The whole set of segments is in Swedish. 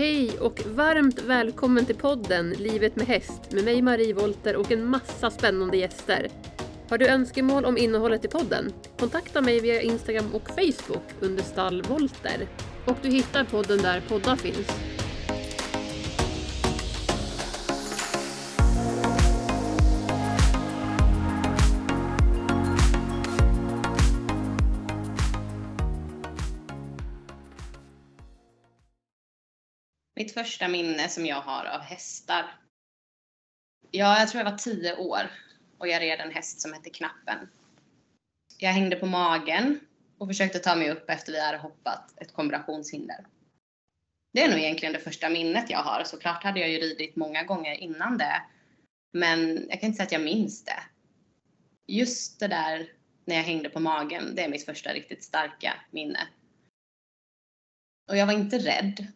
Hej och varmt välkommen till podden Livet med häst med mig Marie Volter och en massa spännande gäster. Har du önskemål om innehållet i podden? Kontakta mig via Instagram och Facebook under Stall Volter. Och du hittar podden där poddar finns. Mitt första minne som jag har av hästar. Ja, jag tror jag var tio år och jag red en häst som hette Knappen. Jag hängde på magen och försökte ta mig upp efter vi hade hoppat ett kombinationshinder. Det är nog egentligen det första minnet jag har. Såklart hade jag ju ridit många gånger innan det. Men jag kan inte säga att jag minns det. Just det där när jag hängde på magen, det är mitt första riktigt starka minne. Och jag var inte rädd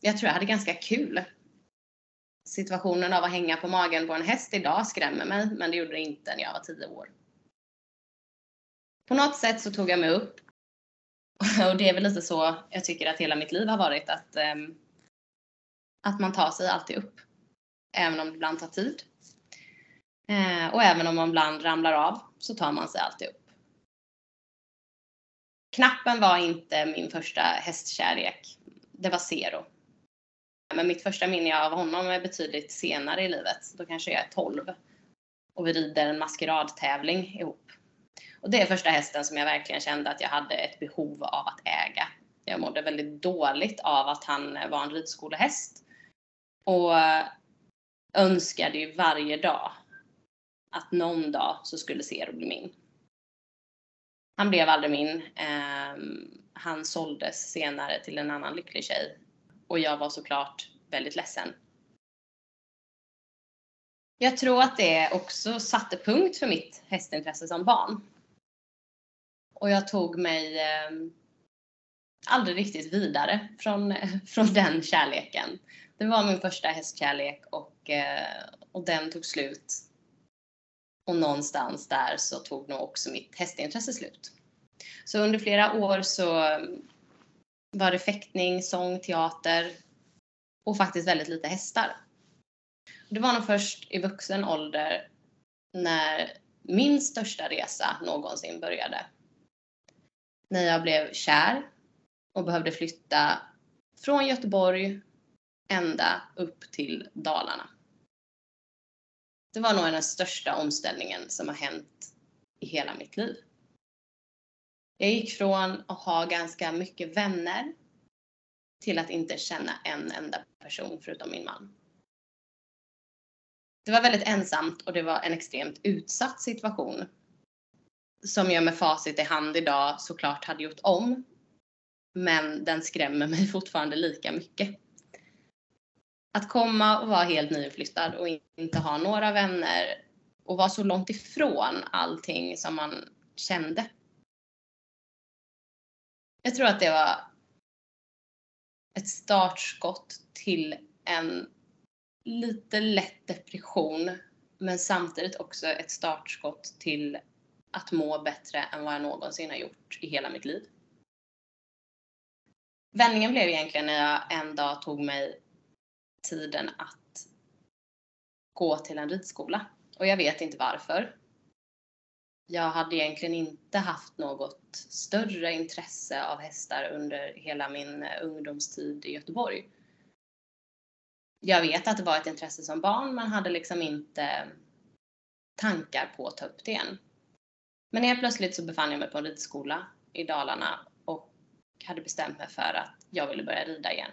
jag tror jag hade ganska kul. Situationen av att hänga på magen på en häst idag skrämmer mig, men det gjorde det inte när jag var 10 år. På något sätt så tog jag mig upp. Och det är väl lite så jag tycker att hela mitt liv har varit, att, ehm, att man tar sig alltid upp. Även om det ibland tar tid. Eh, och även om man ibland ramlar av så tar man sig alltid upp. Knappen var inte min första hästkärlek. Det var Zero. Men mitt första minne av honom är betydligt senare i livet. Då kanske jag är 12. Och vi rider en maskeradtävling ihop. Och det är första hästen som jag verkligen kände att jag hade ett behov av att äga. Jag mådde väldigt dåligt av att han var en ridskolehäst. Och önskade ju varje dag att någon dag så skulle Zero bli min. Han blev aldrig min. Ehm, han såldes senare till en annan lycklig tjej och jag var såklart väldigt ledsen. Jag tror att det också satte punkt för mitt hästintresse som barn. Och jag tog mig eh, aldrig riktigt vidare från, från den kärleken. Det var min första hästkärlek och, eh, och den tog slut. Och någonstans där så tog nog också mitt hästintresse slut. Så under flera år så var det fäktning, sång, teater och faktiskt väldigt lite hästar. Det var nog först i vuxen ålder när min största resa någonsin började. När jag blev kär och behövde flytta från Göteborg ända upp till Dalarna. Det var nog den största omställningen som har hänt i hela mitt liv. Jag gick från att ha ganska mycket vänner till att inte känna en enda person förutom min man. Det var väldigt ensamt och det var en extremt utsatt situation. Som jag med facit i hand idag såklart hade gjort om. Men den skrämmer mig fortfarande lika mycket. Att komma och vara helt nyinflyttad och inte ha några vänner och vara så långt ifrån allting som man kände jag tror att det var ett startskott till en lite lätt depression men samtidigt också ett startskott till att må bättre än vad jag någonsin har gjort i hela mitt liv. Vändningen blev egentligen när jag en dag tog mig tiden att gå till en ridskola. Och jag vet inte varför jag hade egentligen inte haft något större intresse av hästar under hela min eh, ungdomstid i Göteborg. Jag vet att det var ett intresse som barn men hade liksom inte tankar på att ta upp det igen. Men helt plötsligt så befann jag mig på en ridskola i Dalarna och hade bestämt mig för att jag ville börja rida igen.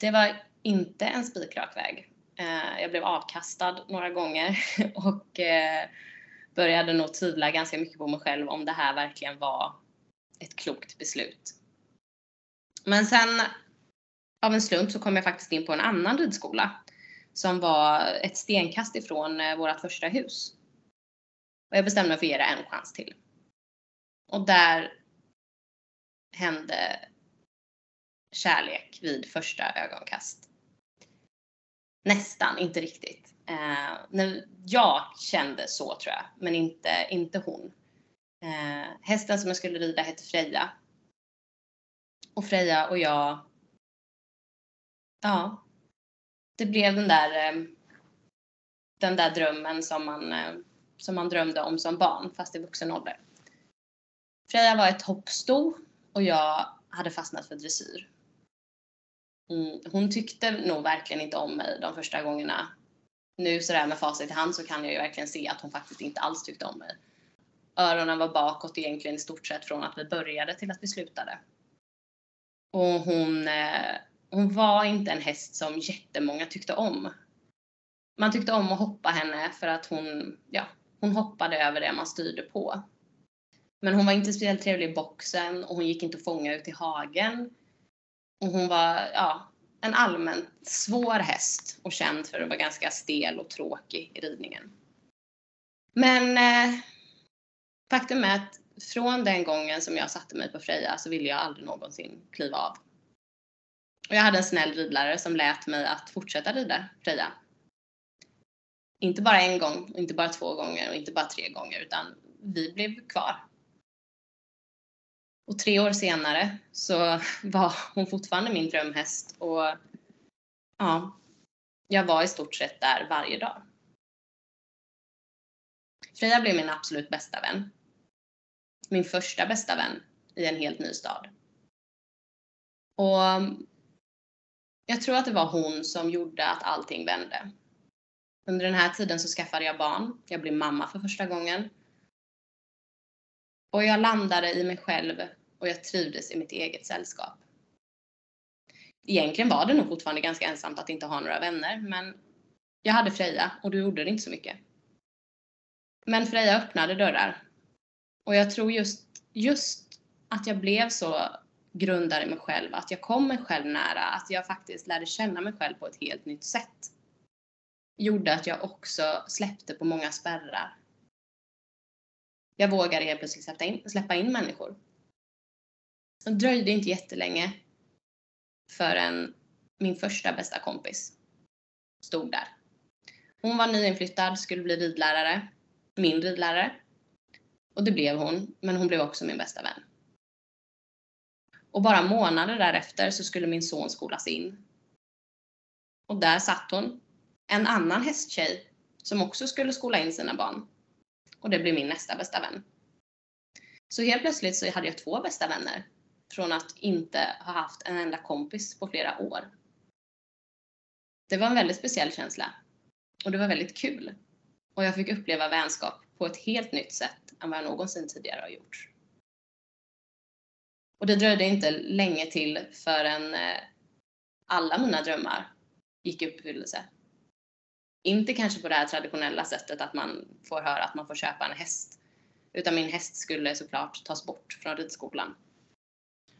Det var inte en spikrak väg. Eh, jag blev avkastad några gånger och eh, började nog tvivla ganska mycket på mig själv om det här verkligen var ett klokt beslut. Men sen av en slump så kom jag faktiskt in på en annan ridskola som var ett stenkast ifrån eh, vårt första hus. Och jag bestämde mig för att ge det en chans till. Och där hände kärlek vid första ögonkast. Nästan, inte riktigt. Eh, jag kände så tror jag, men inte, inte hon. Eh, hästen som jag skulle rida hette Freja. Och Freja och jag ja, det blev den där, eh, den där drömmen som man, eh, som man drömde om som barn, fast i vuxen ålder. Freja var ett hoppsto och jag hade fastnat för dressyr. Mm, hon tyckte nog verkligen inte om mig de första gångerna. Nu sådär med facit i hand så kan jag ju verkligen se att hon faktiskt inte alls tyckte om mig. Öronen var bakåt egentligen i stort sett från att vi började till att vi slutade. Och hon, eh, hon var inte en häst som jättemånga tyckte om. Man tyckte om att hoppa henne för att hon, ja, hon hoppade över det man styrde på. Men hon var inte speciellt trevlig i boxen och hon gick inte att fånga ut i hagen. Och hon var, ja, en allmänt svår häst och känd för att vara ganska stel och tråkig i ridningen. Men eh, faktum är att från den gången som jag satte mig på Freja så ville jag aldrig någonsin kliva av. Och jag hade en snäll ridlärare som lät mig att fortsätta rida Freja. Inte bara en gång, inte bara två gånger och inte bara tre gånger utan vi blev kvar. Och tre år senare så var hon fortfarande min drömhäst och ja, jag var i stort sett där varje dag. Freja blev min absolut bästa vän. Min första bästa vän i en helt ny stad. Och jag tror att det var hon som gjorde att allting vände. Under den här tiden så skaffade jag barn. Jag blev mamma för första gången. Och jag landade i mig själv och jag trivdes i mitt eget sällskap. Egentligen var det nog fortfarande ganska ensamt att inte ha några vänner, men jag hade Freja och då gjorde det inte så mycket. Men Freja öppnade dörrar. Och jag tror just, just att jag blev så grundad i mig själv, att jag kom mig själv nära, att jag faktiskt lärde känna mig själv på ett helt nytt sätt. Gjorde att jag också släppte på många spärrar. Jag vågade helt plötsligt släppa in, släppa in människor. Det dröjde inte jättelänge förrän min första bästa kompis stod där. Hon var nyinflyttad, skulle bli ridlärare, min ridlärare. Och det blev hon, men hon blev också min bästa vän. Och bara månader därefter så skulle min son skolas in. Och där satt hon, en annan hästtjej som också skulle skola in sina barn. Och det blev min nästa bästa vän. Så helt plötsligt så hade jag två bästa vänner från att inte ha haft en enda kompis på flera år. Det var en väldigt speciell känsla och det var väldigt kul. Och jag fick uppleva vänskap på ett helt nytt sätt än vad jag någonsin tidigare har gjort. Och det dröjde inte länge till förrän eh, alla mina drömmar gick i uppfyllelse. Inte kanske på det här traditionella sättet att man får höra att man får köpa en häst. Utan min häst skulle såklart tas bort från ridskolan.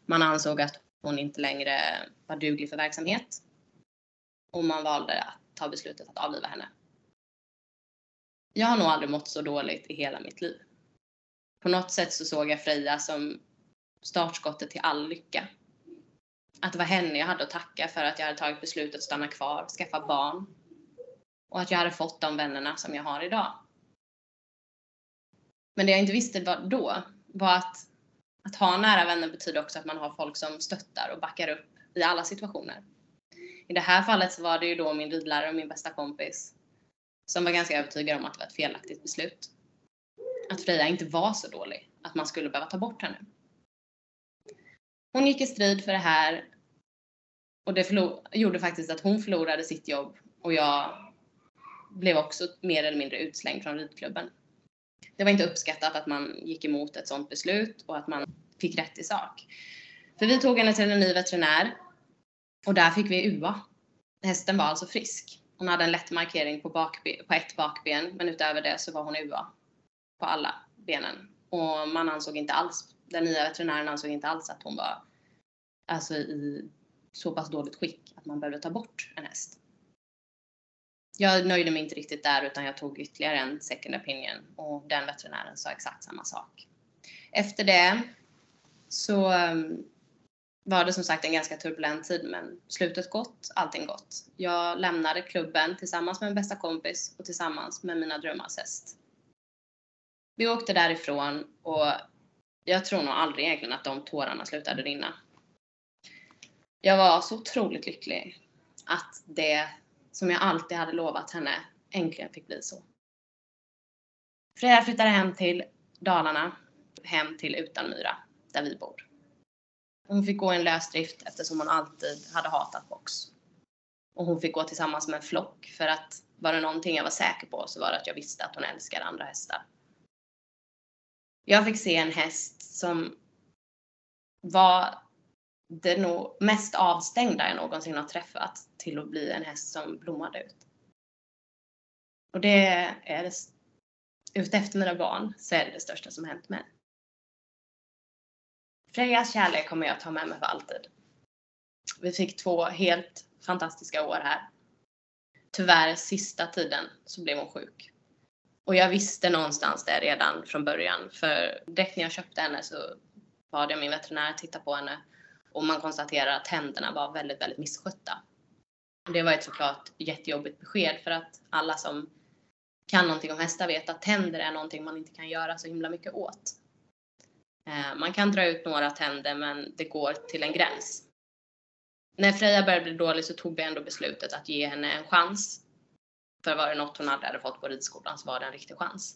Man ansåg att hon inte längre var duglig för verksamhet. Och man valde att ta beslutet att avliva henne. Jag har nog aldrig mått så dåligt i hela mitt liv. På något sätt så såg jag Freja som startskottet till all lycka. Att det var henne jag hade att tacka för att jag hade tagit beslutet att stanna kvar, skaffa barn. Och att jag hade fått de vännerna som jag har idag. Men det jag inte visste då var att att ha nära vänner betyder också att man har folk som stöttar och backar upp i alla situationer. I det här fallet så var det ju då min ridlärare och min bästa kompis som var ganska övertygad om att det var ett felaktigt beslut. Att Freja inte var så dålig, att man skulle behöva ta bort henne. Hon gick i strid för det här och det gjorde faktiskt att hon förlorade sitt jobb och jag blev också mer eller mindre utslängd från ridklubben. Det var inte uppskattat att man gick emot ett sådant beslut och att man fick rätt i sak. För vi tog henne till en ny veterinär och där fick vi UA. Hästen var alltså frisk. Hon hade en lätt markering på, bakben, på ett bakben men utöver det så var hon UA på alla benen. Och man ansåg inte alls, den nya veterinären ansåg inte alls att hon var alltså i så pass dåligt skick att man behövde ta bort en häst. Jag nöjde mig inte riktigt där utan jag tog ytterligare en second opinion och den veterinären sa exakt samma sak. Efter det så um, var det som sagt en ganska turbulent tid men slutet gott, allting gott. Jag lämnade klubben tillsammans med min bästa kompis och tillsammans med mina drömmars häst. Vi åkte därifrån och jag tror nog aldrig egentligen att de tårarna slutade rinna. Jag var så otroligt lycklig att det som jag alltid hade lovat henne äntligen fick bli så. Freja flyttade hem till Dalarna, hem till Utanmyra, där vi bor. Hon fick gå i en lösdrift eftersom hon alltid hade hatat box. Och hon fick gå tillsammans med en flock för att var det någonting jag var säker på så var det att jag visste att hon älskade andra hästar. Jag fick se en häst som var det nog mest avstängda jag någonsin har träffat till att bli en häst som blommade ut. Och det är det, utefter mina barn så är det det största som hänt mig. Frejas kärlek kommer jag ta med mig för alltid. Vi fick två helt fantastiska år här. Tyvärr sista tiden så blev hon sjuk. Och jag visste någonstans det redan från början för direkt när jag köpte henne så bad jag min veterinär titta på henne och man konstaterar att tänderna var väldigt, väldigt misskötta. Det var ett såklart jättejobbigt besked för att alla som kan någonting om hästar vet att tänder är någonting man inte kan göra så himla mycket åt. Eh, man kan dra ut några tänder men det går till en gräns. När Freja började bli dålig så tog vi ändå beslutet att ge henne en chans. För var det något hon aldrig hade fått på ridskolan så var det en riktig chans.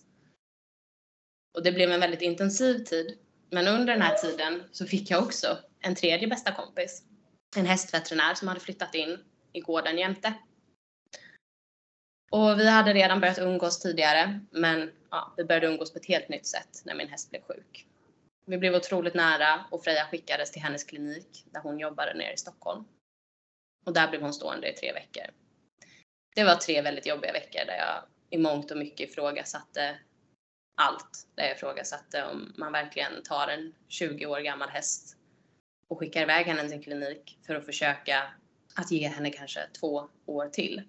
Och det blev en väldigt intensiv tid. Men under den här tiden så fick jag också en tredje bästa kompis. En hästveterinär som hade flyttat in i gården jämte. Och vi hade redan börjat umgås tidigare, men ja, vi började umgås på ett helt nytt sätt när min häst blev sjuk. Vi blev otroligt nära och Freja skickades till hennes klinik där hon jobbade nere i Stockholm. Och där blev hon stående i tre veckor. Det var tre väldigt jobbiga veckor där jag i mångt och mycket ifrågasatte allt. Där jag ifrågasatte om man verkligen tar en 20 år gammal häst och skickar iväg henne till en klinik för att försöka att ge henne kanske två år till.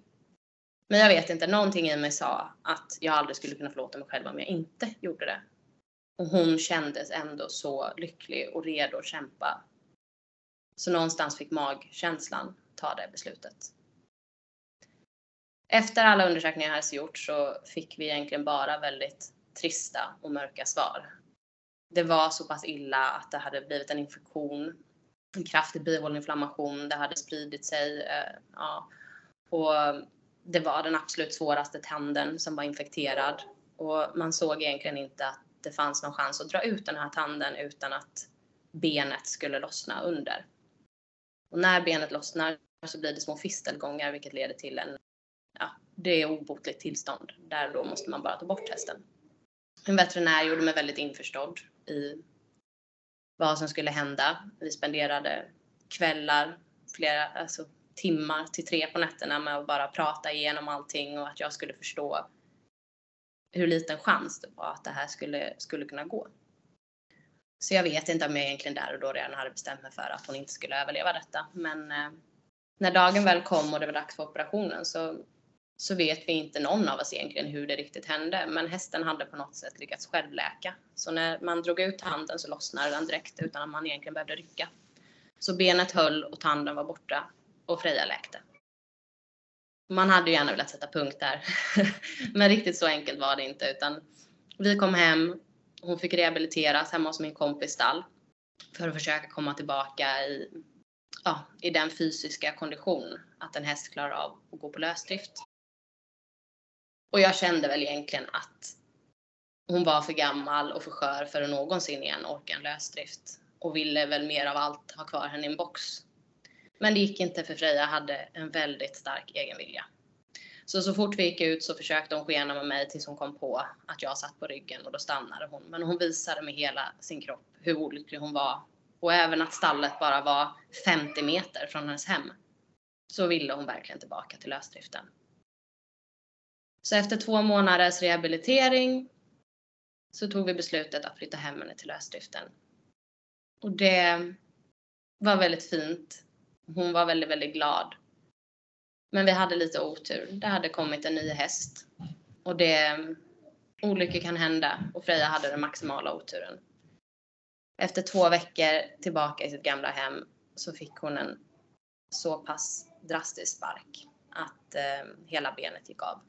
Men jag vet inte, någonting i mig sa att jag aldrig skulle kunna förlåta mig själv om jag inte gjorde det. Och hon kändes ändå så lycklig och redo att kämpa. Så någonstans fick magkänslan ta det beslutet. Efter alla undersökningar jag hade gjort så fick vi egentligen bara väldigt trista och mörka svar. Det var så pass illa att det hade blivit en infektion, en kraftig bihåleinflammation, det hade spridit sig. Eh, ja, och det var den absolut svåraste tanden som var infekterad och man såg egentligen inte att det fanns någon chans att dra ut den här tanden utan att benet skulle lossna under. Och när benet lossnar så blir det små fistelgångar vilket leder till en, ja, det är obotligt tillstånd. Där då måste man bara ta bort hästen. En veterinär gjorde mig väldigt införstådd i vad som skulle hända. Vi spenderade kvällar, flera alltså, timmar till tre på nätterna med att bara prata igenom allting och att jag skulle förstå hur liten chans det var att det här skulle, skulle kunna gå. Så jag vet inte om jag egentligen där och då redan hade bestämt mig för att hon inte skulle överleva detta. Men eh, när dagen väl kom och det var dags för operationen så, så vet vi inte någon av oss egentligen hur det riktigt hände. Men hästen hade på något sätt lyckats självläka. Så när man drog ut handen så lossnade den direkt utan att man egentligen behövde rycka. Så benet höll och tanden var borta och Freja läkte. Man hade ju gärna velat sätta punkt där. Men riktigt så enkelt var det inte utan vi kom hem, hon fick rehabiliteras hemma hos min kompis stall för att försöka komma tillbaka i, ja, i den fysiska kondition att en häst klarar av att gå på lösdrift. Och jag kände väl egentligen att hon var för gammal och för skör för att någonsin igen orka en lösdrift och ville väl mer av allt ha kvar henne i en box. Men det gick inte för Freja hade en väldigt stark egen vilja. Så så fort vi gick ut så försökte hon skena med mig tills hon kom på att jag satt på ryggen och då stannade hon. Men hon visade med hela sin kropp hur olycklig hon var och även att stallet bara var 50 meter från hennes hem. Så ville hon verkligen tillbaka till lösdriften. Så efter två månaders rehabilitering så tog vi beslutet att flytta hem henne till lösdriften. Och det var väldigt fint hon var väldigt, väldigt glad. Men vi hade lite otur. Det hade kommit en ny häst. Och det, olyckor kan hända och Freja hade den maximala oturen. Efter två veckor tillbaka i sitt gamla hem så fick hon en så pass drastisk spark att eh, hela benet gick av.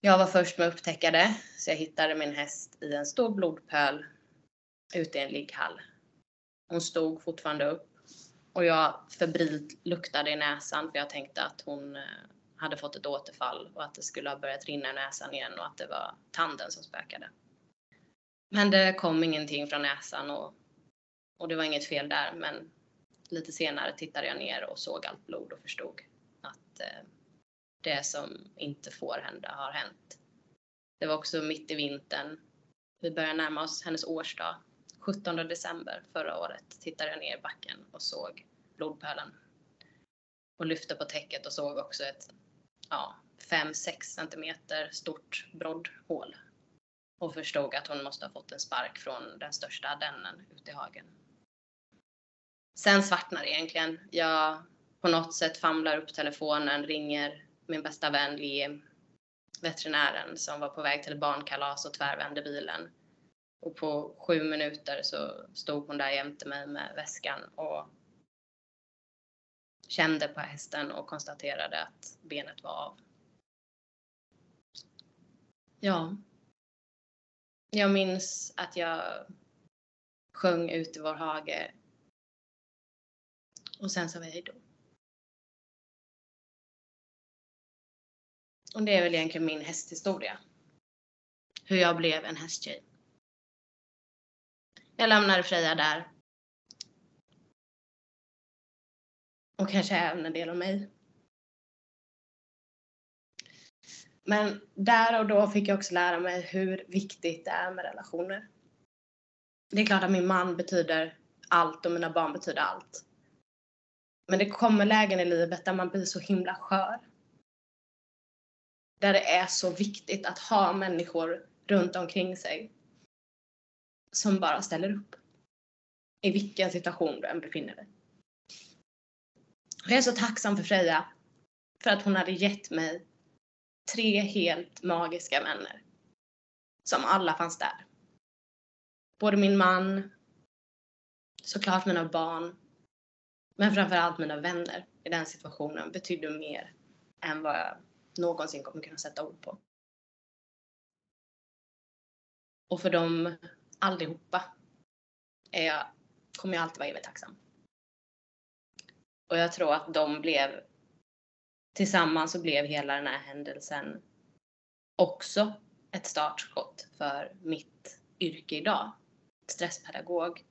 Jag var först med att upptäcka det, så jag hittade min häst i en stor blodpöl ute i en ligghall. Hon stod fortfarande upp Och jag febrilt luktade i näsan för jag tänkte att hon eh, hade fått ett återfall och att det skulle ha börjat rinna i näsan igen och att det var tanden som spökade. Men det kom ingenting från näsan och, och det var inget fel där. Men lite senare tittade jag ner och såg allt blod och förstod att eh, det som inte får hända har hänt. Det var också mitt i vintern. Vi börjar närma oss hennes årsdag. 17 december förra året tittade jag ner i backen och såg blodpölen. Och lyfte på täcket och såg också ett ja, 5-6 centimeter stort broddhål. Och förstod att hon måste ha fått en spark från den största adennen ute i hagen. Sen svartnar det egentligen. Jag på något sätt famlar upp telefonen, ringer min bästa vän Liam, veterinären som var på väg till barnkalas och tvärvände bilen. Och på sju minuter så stod hon där jämte mig med väskan och kände på hästen och konstaterade att benet var av. Ja. Jag minns att jag sjöng ut i vår hage och sen sa vi hejdå. Och det är väl egentligen min hästhistoria. Hur jag blev en hästtjej. Jag lämnade Freja där. Och kanske även en del av mig. Men där och då fick jag också lära mig hur viktigt det är med relationer. Det är klart att min man betyder allt och mina barn betyder allt. Men det kommer lägen i livet där man blir så himla skör. Där det är så viktigt att ha människor runt omkring sig som bara ställer upp. I vilken situation du än befinner dig. Jag är så tacksam för Freja för att hon hade gett mig tre helt magiska vänner. Som alla fanns där. Både min man, såklart mina barn, men framförallt mina vänner i den situationen betydde mer än vad jag någonsin kommer kunna sätta ord på. Och för dem allihopa är jag, kommer jag alltid vara evigt tacksam. Och jag tror att de blev, tillsammans så blev hela den här händelsen också ett startskott för mitt yrke idag. Stresspedagog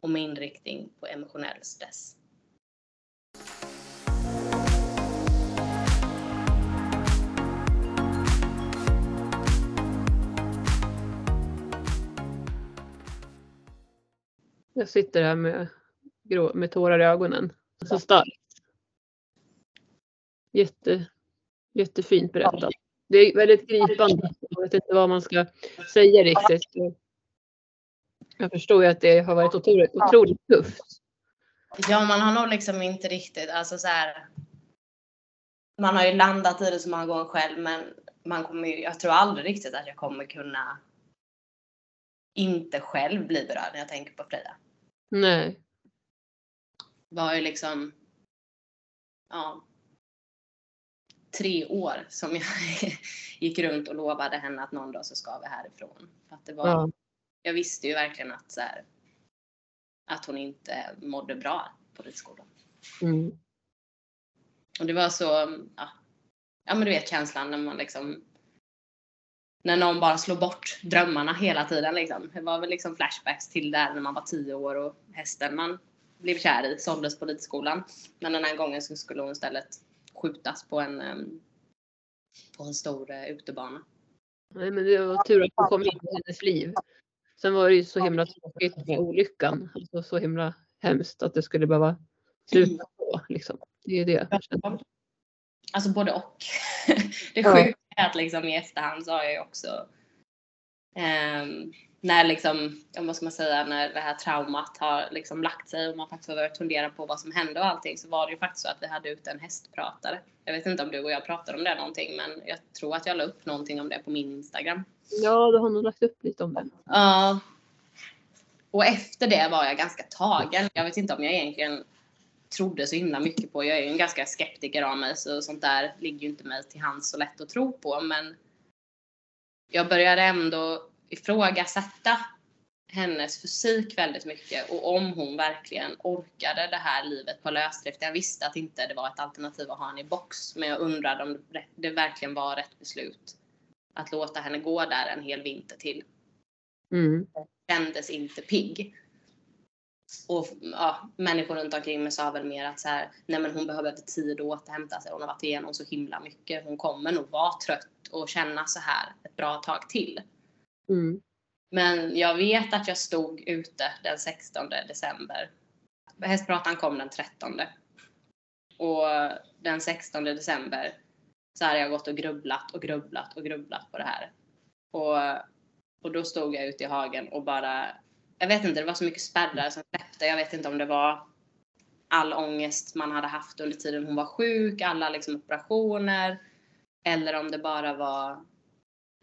och med inriktning på emotionell stress. Jag sitter här med, grå, med tårar i ögonen. Så starkt. Jätte, jättefint berättat. Det är väldigt gripande. Jag vet inte vad man ska säga riktigt. Jag förstår ju att det har varit otroligt, otroligt tufft. Ja, man har nog liksom inte riktigt, alltså så här. Man har ju landat i det så många gånger själv, men man kommer ju, jag tror aldrig riktigt att jag kommer kunna inte själv bli berörd när jag tänker på Freja. Nej. var ju liksom, ja, tre år som jag gick runt och lovade henne att någon dag så ska vi härifrån. För att det var, Ja. Jag visste ju verkligen att, så här, att hon inte mådde bra på ridskolan. Mm. Och det var så, ja, ja men du vet känslan när man liksom när någon bara slår bort drömmarna hela tiden liksom. Det var väl liksom flashbacks till där när man var tio år och hästen man blev kär i såldes på ridskolan. Men den här gången så skulle hon istället skjutas på en, på en stor eh, utebana. Nej, men det var tur att du kom in i hennes liv. Sen var det ju så himla tråkigt med olyckan. Alltså så himla hemskt att det skulle behöva sluta så. Liksom. Det är ju det. Alltså både och. Det är att liksom i efterhand så har jag ju också ehm, när liksom, vad ska man säga, när det här traumat har liksom lagt sig och man faktiskt har börjat fundera på vad som hände och allting så var det ju faktiskt så att vi hade ute en hästpratare. Jag vet inte om du och jag pratade om det någonting men jag tror att jag la upp någonting om det på min Instagram. Ja, du har nog lagt upp lite om det. Ja. Och efter det var jag ganska tagen. Jag vet inte om jag egentligen trodde så himla mycket på. Jag är ju en ganska skeptiker av mig så sånt där ligger ju inte mig till hands så lätt att tro på. Men jag började ändå ifrågasätta hennes fysik väldigt mycket och om hon verkligen orkade det här livet på lösdrift. Jag visste att inte det var ett alternativ att ha henne i box, men jag undrade om det verkligen var rätt beslut att låta henne gå där en hel vinter till. Mm. Kändes inte pigg. Och ja, människor runt omkring mig sa väl mer att så här, nej men hon behöver tid att återhämta sig. Hon har varit igenom så himla mycket. Hon kommer nog vara trött och känna så här ett bra tag till. Mm. Men jag vet att jag stod ute den 16 december. Hästpratan kom den 13. Och den 16 december så hade jag gått och grubblat och grubblat och grubblat på det här. Och, och då stod jag ute i hagen och bara, jag vet inte, det var så mycket spärrar som släppte. Jag vet inte om det var all ångest man hade haft under tiden hon var sjuk, alla liksom operationer. Eller om det bara var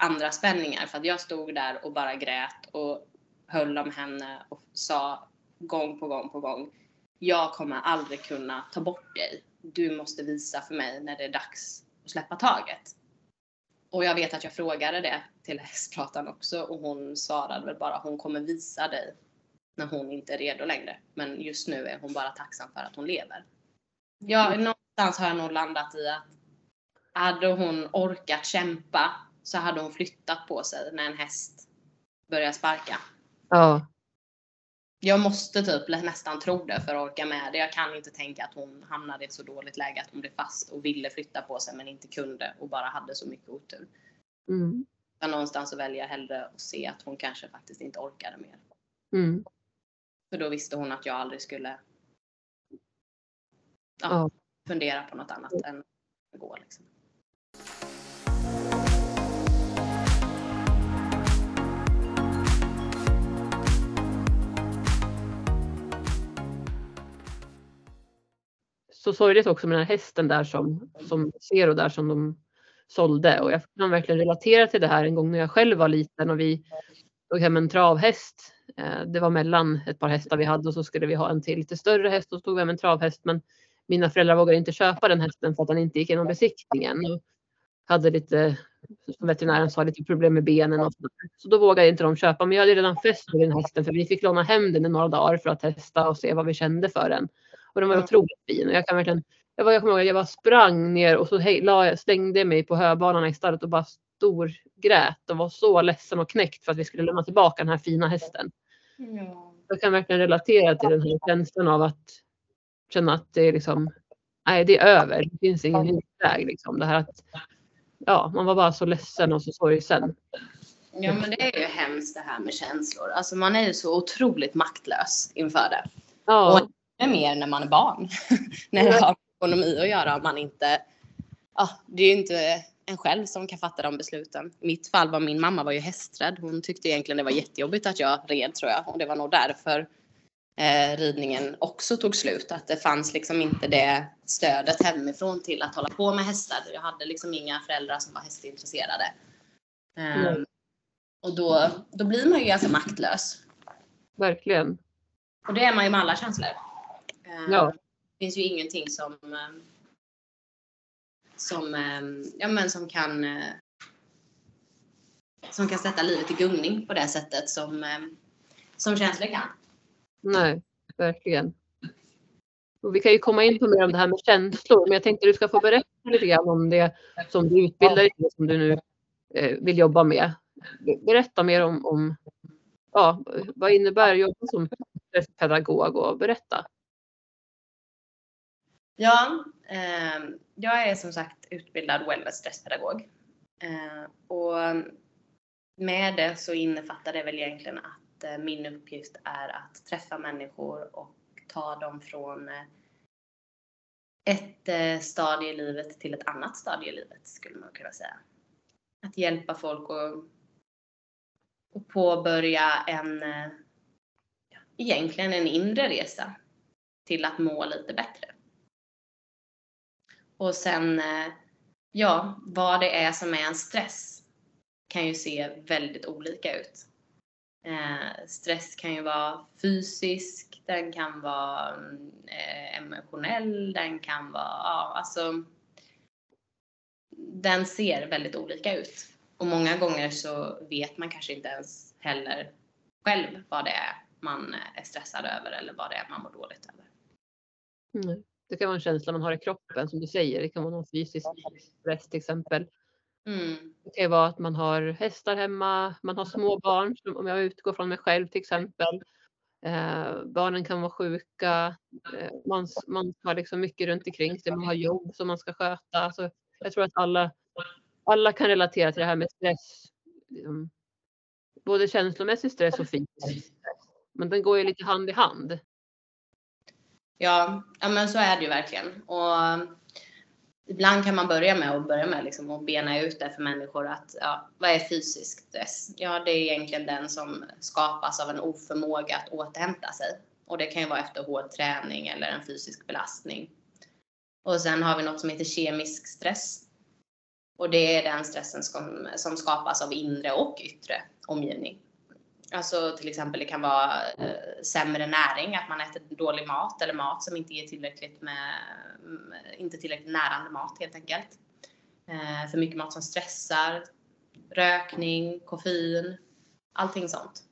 andra spänningar. För att jag stod där och bara grät och höll om henne och sa gång på gång på gång. Jag kommer aldrig kunna ta bort dig. Du måste visa för mig när det är dags att släppa taget. Och jag vet att jag frågade det till hästpratan också och hon svarade väl bara hon kommer visa dig när hon inte är redo längre. Men just nu är hon bara tacksam för att hon lever. Ja, någonstans har jag nog landat i att hade hon orkat kämpa så hade hon flyttat på sig när en häst börjar sparka. Ja. Jag måste typ nästan tro det för att orka med det. Jag kan inte tänka att hon hamnade i ett så dåligt läge att hon blev fast och ville flytta på sig men inte kunde och bara hade så mycket otur. Mm. Men någonstans så väljer jag hellre att se att hon kanske faktiskt inte orkade mer. Mm. För då visste hon att jag aldrig skulle ja, Ja. fundera på något annat än att gå. Liksom. Så sorgligt också med den här hästen där som, som Zero där som de sålde och jag kan verkligen relatera till det här en gång när jag själv var liten och vi tog hem en travhäst. Eh, det var mellan ett par hästar vi hade och så skulle vi ha en till lite större häst och så tog vi hem en travhäst men mina föräldrar vågade inte köpa den hästen för att den inte gick igenom besiktningen. Och hade lite, som veterinären sa, lite problem med benen och. Så då vågade inte de köpa. Men jag hade redan fäst vid den hästen för vi fick låna hem den i några dagar för att testa och se vad vi kände för den. Och den var otroligt fin och jag kan verkligen jag, var, jag kommer ihåg att jag bara sprang ner och så hej, la, slängde mig på höbanan i stallet och bara storgrät och var så ledsen och knäckt för att vi skulle lämna tillbaka den här fina hästen. Ja. Jag kan verkligen relatera till den här känslan av att känna att det är liksom, nej det är över. Det finns ingen utväg liksom. Det här att, ja, man var bara så ledsen och så sorgsen. Ja men det är ju hemskt det här med känslor. Alltså man är ju så otroligt maktlös inför det. Ja, Det är mer när man är barn. när det har med ekonomi att göra. Man inte, ja, det är ju inte en själv som kan fatta de besluten. I mitt fall var min mamma var ju hästrädd. Hon tyckte egentligen det var jättejobbigt att jag red tror jag. Och det var nog därför eh, ridningen också tog slut. Att det fanns liksom inte det stödet hemifrån till att hålla på med hästar. Jag hade liksom inga föräldrar som var hästintresserade. Eh, Nej. och då, då blir man ju ganska maktlös. verkligen. Och det är man ju med alla känslor. Eh, Ja. Det finns ju ingenting som eh, som, eh, ja, men som kan eh, som kan sätta livet i gungning på det sättet som, eh, som känslor kan. Nej, verkligen. Och vi kan ju komma in på mer om det här med känslor, men jag tänkte du ska få berätta lite grann om det som du utbildar dig som du nu eh, vill jobba med. Berätta mer om, om ja, vad innebär att jobba som pedagog och berätta. Ja, eh, jag är som sagt utbildad wellness stresspedagog. Eh, och med det så innefattar det väl egentligen att eh, min uppgift är att träffa människor och ta dem från eh, ett eh, stadie i livet till ett annat stadie i livet skulle man kunna säga. Att hjälpa folk att, att påbörja en, eh, egentligen en inre resa till att må lite bättre. Och sen, eh, ja, vad det är som är en stress kan ju se väldigt olika ut. Eh, stress kan ju vara fysisk, den kan vara mm, eh, emotionell, den kan vara, ja alltså. Den ser väldigt olika ut. Och många gånger så vet man kanske inte ens heller själv vad det är man eh, är stressad över eller vad det är man mår dåligt över. Mm. Det kan vara en känsla man har i kroppen som du säger. Det kan vara någon fysisk stress till exempel. Mm. Det kan vara att man har hästar hemma, man har små barn, om jag utgår från mig själv till exempel. Eh, barnen kan vara sjuka, eh, man, man har liksom mycket runt omkring sig, man har jobb som man ska sköta. Alltså, jag tror att alla, alla kan relatera till det här med stress. Liksom, både känslomässig stress och fysisk stress. Men den går ju lite hand i hand. Ja, ja men så är det ju verkligen. Och ibland kan man börja med att börja med liksom att bena ut det för människor att ja, vad är fysisk stress? Ja, det är egentligen den som skapas av en oförmåga att återhämta sig. Och det kan ju vara efter hård träning eller en fysisk belastning. Och sen har vi något som heter kemisk stress. Och det är den stressen som, som skapas av inre och yttre omgivning. Alltså till exempel det kan vara eh, sämre näring, att man äter dålig mat eller mat som inte ger tillräckligt med, mm, inte tillräckligt närande mat helt enkelt. Eh, för mycket mat som stressar, rökning, koffein, allting sånt.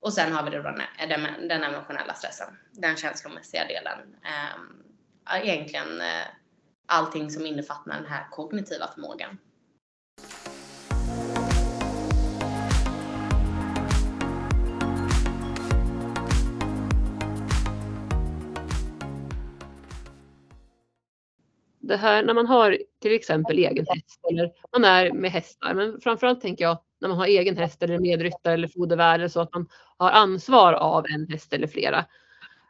Och sen har vi då den, den emotionella stressen, den känslomässiga delen. Eh, egentligen eh, allting som innefattar den här kognitiva förmågan. Det här när man har till exempel egen häst eller man är med hästar, men framförallt tänker jag när man har egen häst eller medryttare eller fodervärd så att man har ansvar av en häst eller flera.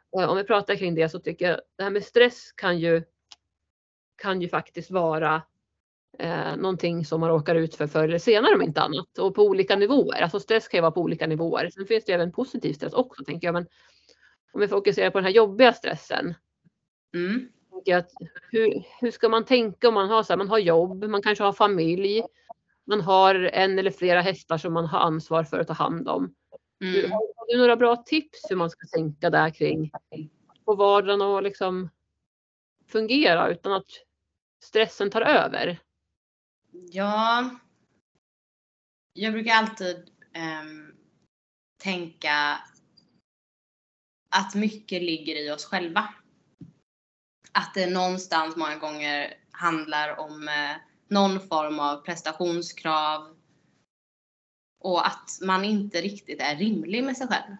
Om vi pratar kring det så tycker jag det här med stress kan ju kan ju faktiskt vara eh, någonting som man råkar ut för förr eller senare om inte annat och på olika nivåer. Alltså stress kan ju vara på olika nivåer. Sen finns det ju även positiv stress också tänker jag. Men om vi fokuserar på den här jobbiga stressen. Mm tänker att hur, hur ska man tänka om man har så här, man har jobb, man kanske har familj, man har en eller flera hästar som man har ansvar för att ta hand om. Mm. Har du några bra tips hur man ska tänka där kring på vardagen och liksom fungera utan att stressen tar över? Ja, jag brukar alltid um, tänka att mycket ligger i oss själva att det någonstans många gånger handlar om eh, någon form av prestationskrav och att man inte riktigt är rimlig med sig själv.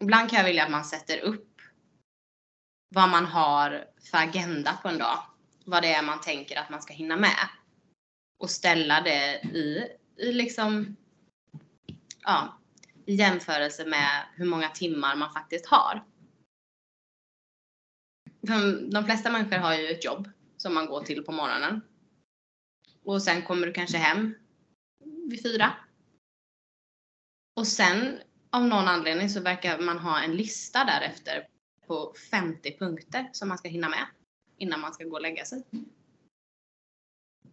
Ibland kan jag vilja att man sätter upp vad man har för agenda på en dag. Vad det är man tänker att man ska hinna med. Och ställa det i, i liksom, ja, i jämförelse med hur många timmar man faktiskt har de flesta människor har ju ett jobb som man går till på morgonen. Och sen kommer du kanske hem vid fyra. Och sen av någon anledning så verkar man ha en lista därefter på 50 punkter som man ska hinna med innan man ska gå och lägga sig.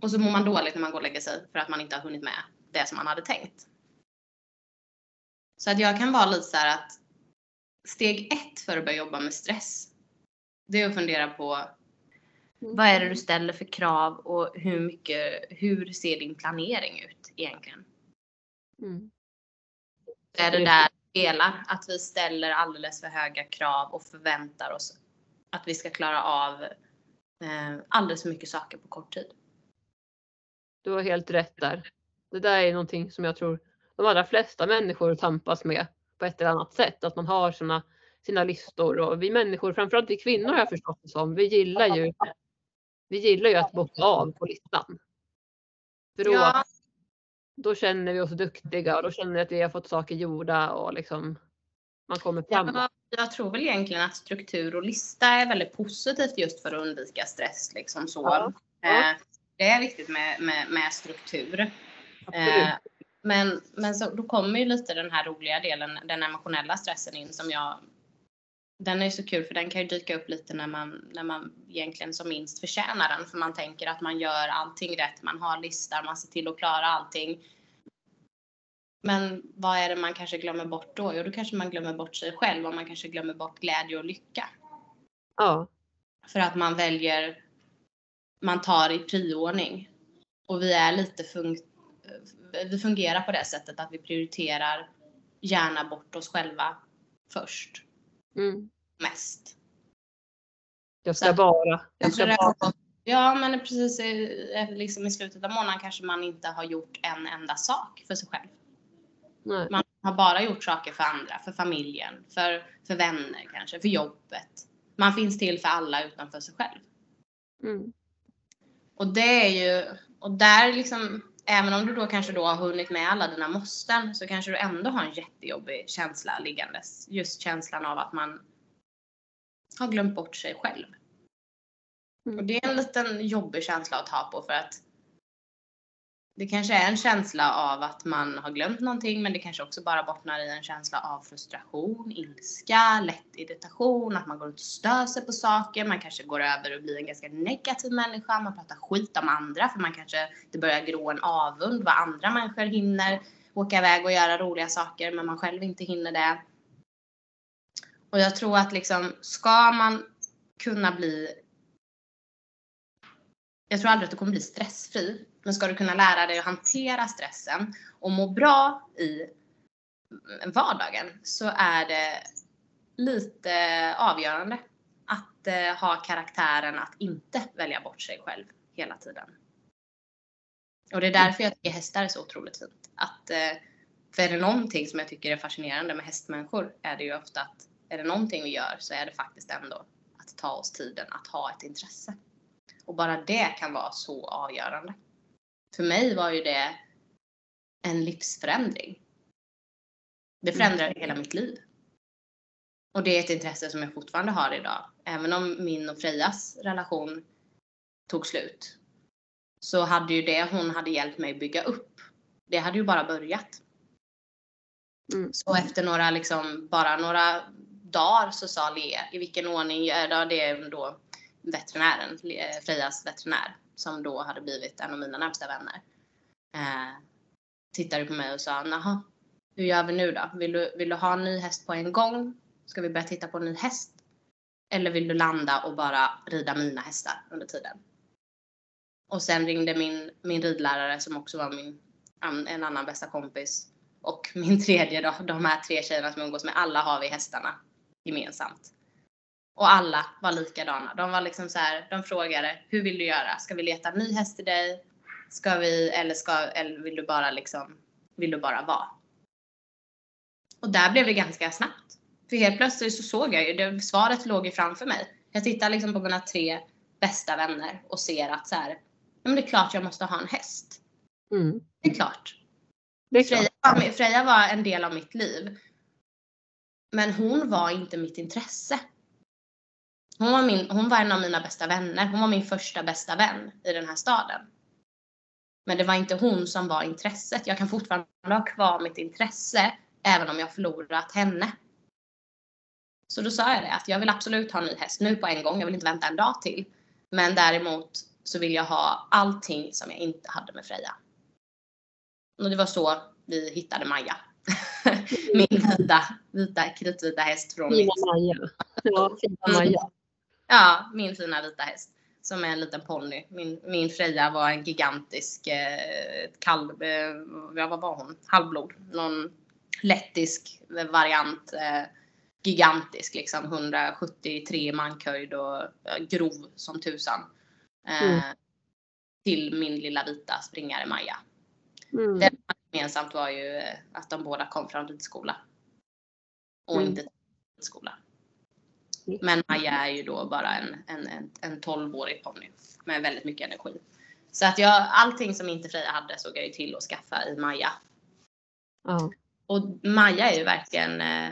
Och så mår man dåligt när man går och lägger sig för att man inte har hunnit med det som man hade tänkt. Så att jag kan vara lite så att steg ett för att börja jobba med stress det är att fundera på vad är det du ställer för krav och hur mycket, hur ser din planering ut egentligen? Mm. Det är det där delar, att vi ställer alldeles för höga krav och förväntar oss att vi ska klara av eh, alldeles för mycket saker på kort tid. Du har helt rätt där. Det där är någonting som jag tror de allra flesta människor tampas med på ett eller annat sätt. Att man har sådana sina listor och vi människor, framförallt vi kvinnor har jag förstått det som, vi gillar ju, vi gillar ju att bocka av på listan. För då, ja. då känner vi oss duktiga och då känner vi att vi har fått saker gjorda och liksom man kommer framåt. Ja, jag tror väl egentligen att struktur och lista är väldigt positivt just för att undvika stress. Liksom så. Ja. Ja. Eh, det är viktigt med, med, med struktur. Eh, men men så, då kommer ju lite den här roliga delen, den emotionella stressen in som jag den är så kul för den kan ju dyka upp lite när man, när man egentligen som minst förtjänar den. För man tänker att man gör allting rätt, man har listor, man ser till att klara allting. Men vad är det man kanske glömmer bort då? Jo, då kanske man glömmer bort sig själv och man kanske glömmer bort glädje och lycka. Ja. För att man väljer, man tar i prioordning. Och vi är lite fun vi fungerar på det sättet att vi prioriterar gärna bort oss själva först. Mm. Mest. Jag ska bara. Jag ska bara. Ja, men precis i, liksom i slutet av månaden kanske man inte har gjort en enda sak för sig själv. Nej. Man har bara gjort saker för andra, för familjen, för, för vänner kanske, för jobbet. Man finns till för alla utan för sig själv. Mm. Och det är ju, och där liksom, även om du då kanske då har hunnit med alla dina måsten så kanske du ändå har en jättejobbig känsla liggandes. Just känslan av att man har glömt bort sig själv. Mm. Och det är en liten jobbig känsla att ta på för att det kanske är en känsla av att man har glömt någonting men det kanske också bara bottnar i en känsla av frustration, ilska, lätt irritation, att man går ut och stör sig på saker, man kanske går över och blir en ganska negativ människa, man pratar skit om andra för man kanske, det börjar gro en avund vad andra människor hinner åka iväg och göra roliga saker men man själv inte hinner det. Och jag tror att liksom, ska man kunna bli jag tror aldrig att du kommer bli stressfri. Men ska du kunna lära dig att hantera stressen och må bra i vardagen så är det lite avgörande att eh, ha karaktären att inte välja bort sig själv hela tiden. Och det är därför jag tycker hästar är så otroligt fint. Att, eh, för är det någonting som jag tycker är fascinerande med hästmänniskor är det ju ofta att är det någonting vi gör så är det faktiskt ändå att ta oss tiden att ha ett intresse. Och bara det kan vara så avgörande. För mig var ju det en livsförändring. Det förändrade hela mitt liv. Och det är ett intresse som jag fortfarande har idag. Även om min och Frejas relation tog slut. Så hade ju det hon hade hjälpt mig bygga upp. Det hade ju bara börjat. Mm. Så efter några, liksom, bara några dagar så sa Lea i vilken ordning, ja, det då veterinären, Frejas veterinär, som då hade blivit en av mina närmsta vänner. Eh, tittade på mig och sa, jaha, hur gör vi nu då? Vill du, vill du ha en ny häst på en gång? Ska vi börja titta på en ny häst? Eller vill du landa och bara rida mina hästar under tiden? Och sen ringde min, min ridlärare som också var min, en annan bästa kompis och min tredje då, de här tre tjejerna som jag umgås med, alla har vi hästarna gemensamt. Och alla var likadana. De var liksom så här, de frågade, hur vill du göra? Ska vi leta en ny häst till dig? Ska vi, eller, ska, eller vill du bara liksom, vill du bara vara? Och där blev det ganska snabbt. För helt plötsligt så såg jag ju, det, svaret låg ju framför mig. Jag tittar liksom på mina tre bästa vänner och ser att så här, ja, men det är klart jag måste ha en häst. Mm. Det är klart. Det är klart. Freja Freja var en del av mitt liv. Men hon var inte mitt intresse. Hon var, min, hon var en av mina bästa vänner. Hon var min första bästa vän i den här staden. Men det var inte hon som var intresset. Jag kan fortfarande ha kvar mitt intresse även om jag förlorat henne. Så då sa jag det att jag vill absolut ha en ny häst nu på en gång. Jag vill inte vänta en dag till. Men däremot så vill jag ha allting som jag inte hade med Freja. Och det var så vi hittade Maja. Min vita, vita, kritvita häst från mitt, Maja. Ja, fina. Maja. Ja, min fina vita häst. Som är en liten ponny. Min, min Freja var en gigantisk eh, kalv, eh, ja, vad var hon? Halvblod. Någon lettisk variant. Eh, gigantisk liksom. 173 mankhöjd och eh, grov som tusan. Eh, Mm. Till min lilla vita springare Maja. Mm. Det gemensamt var ju eh, att de båda kom från ridskola. Och Mm. inte ridskola. Mm. Men Maja är ju då bara en, en, en, en 12-årig ponny med väldigt mycket energi. Så att jag, allting som inte Freja hade såg jag ju till att skaffa i Maja. Ja. Och Maja är ju verkligen eh,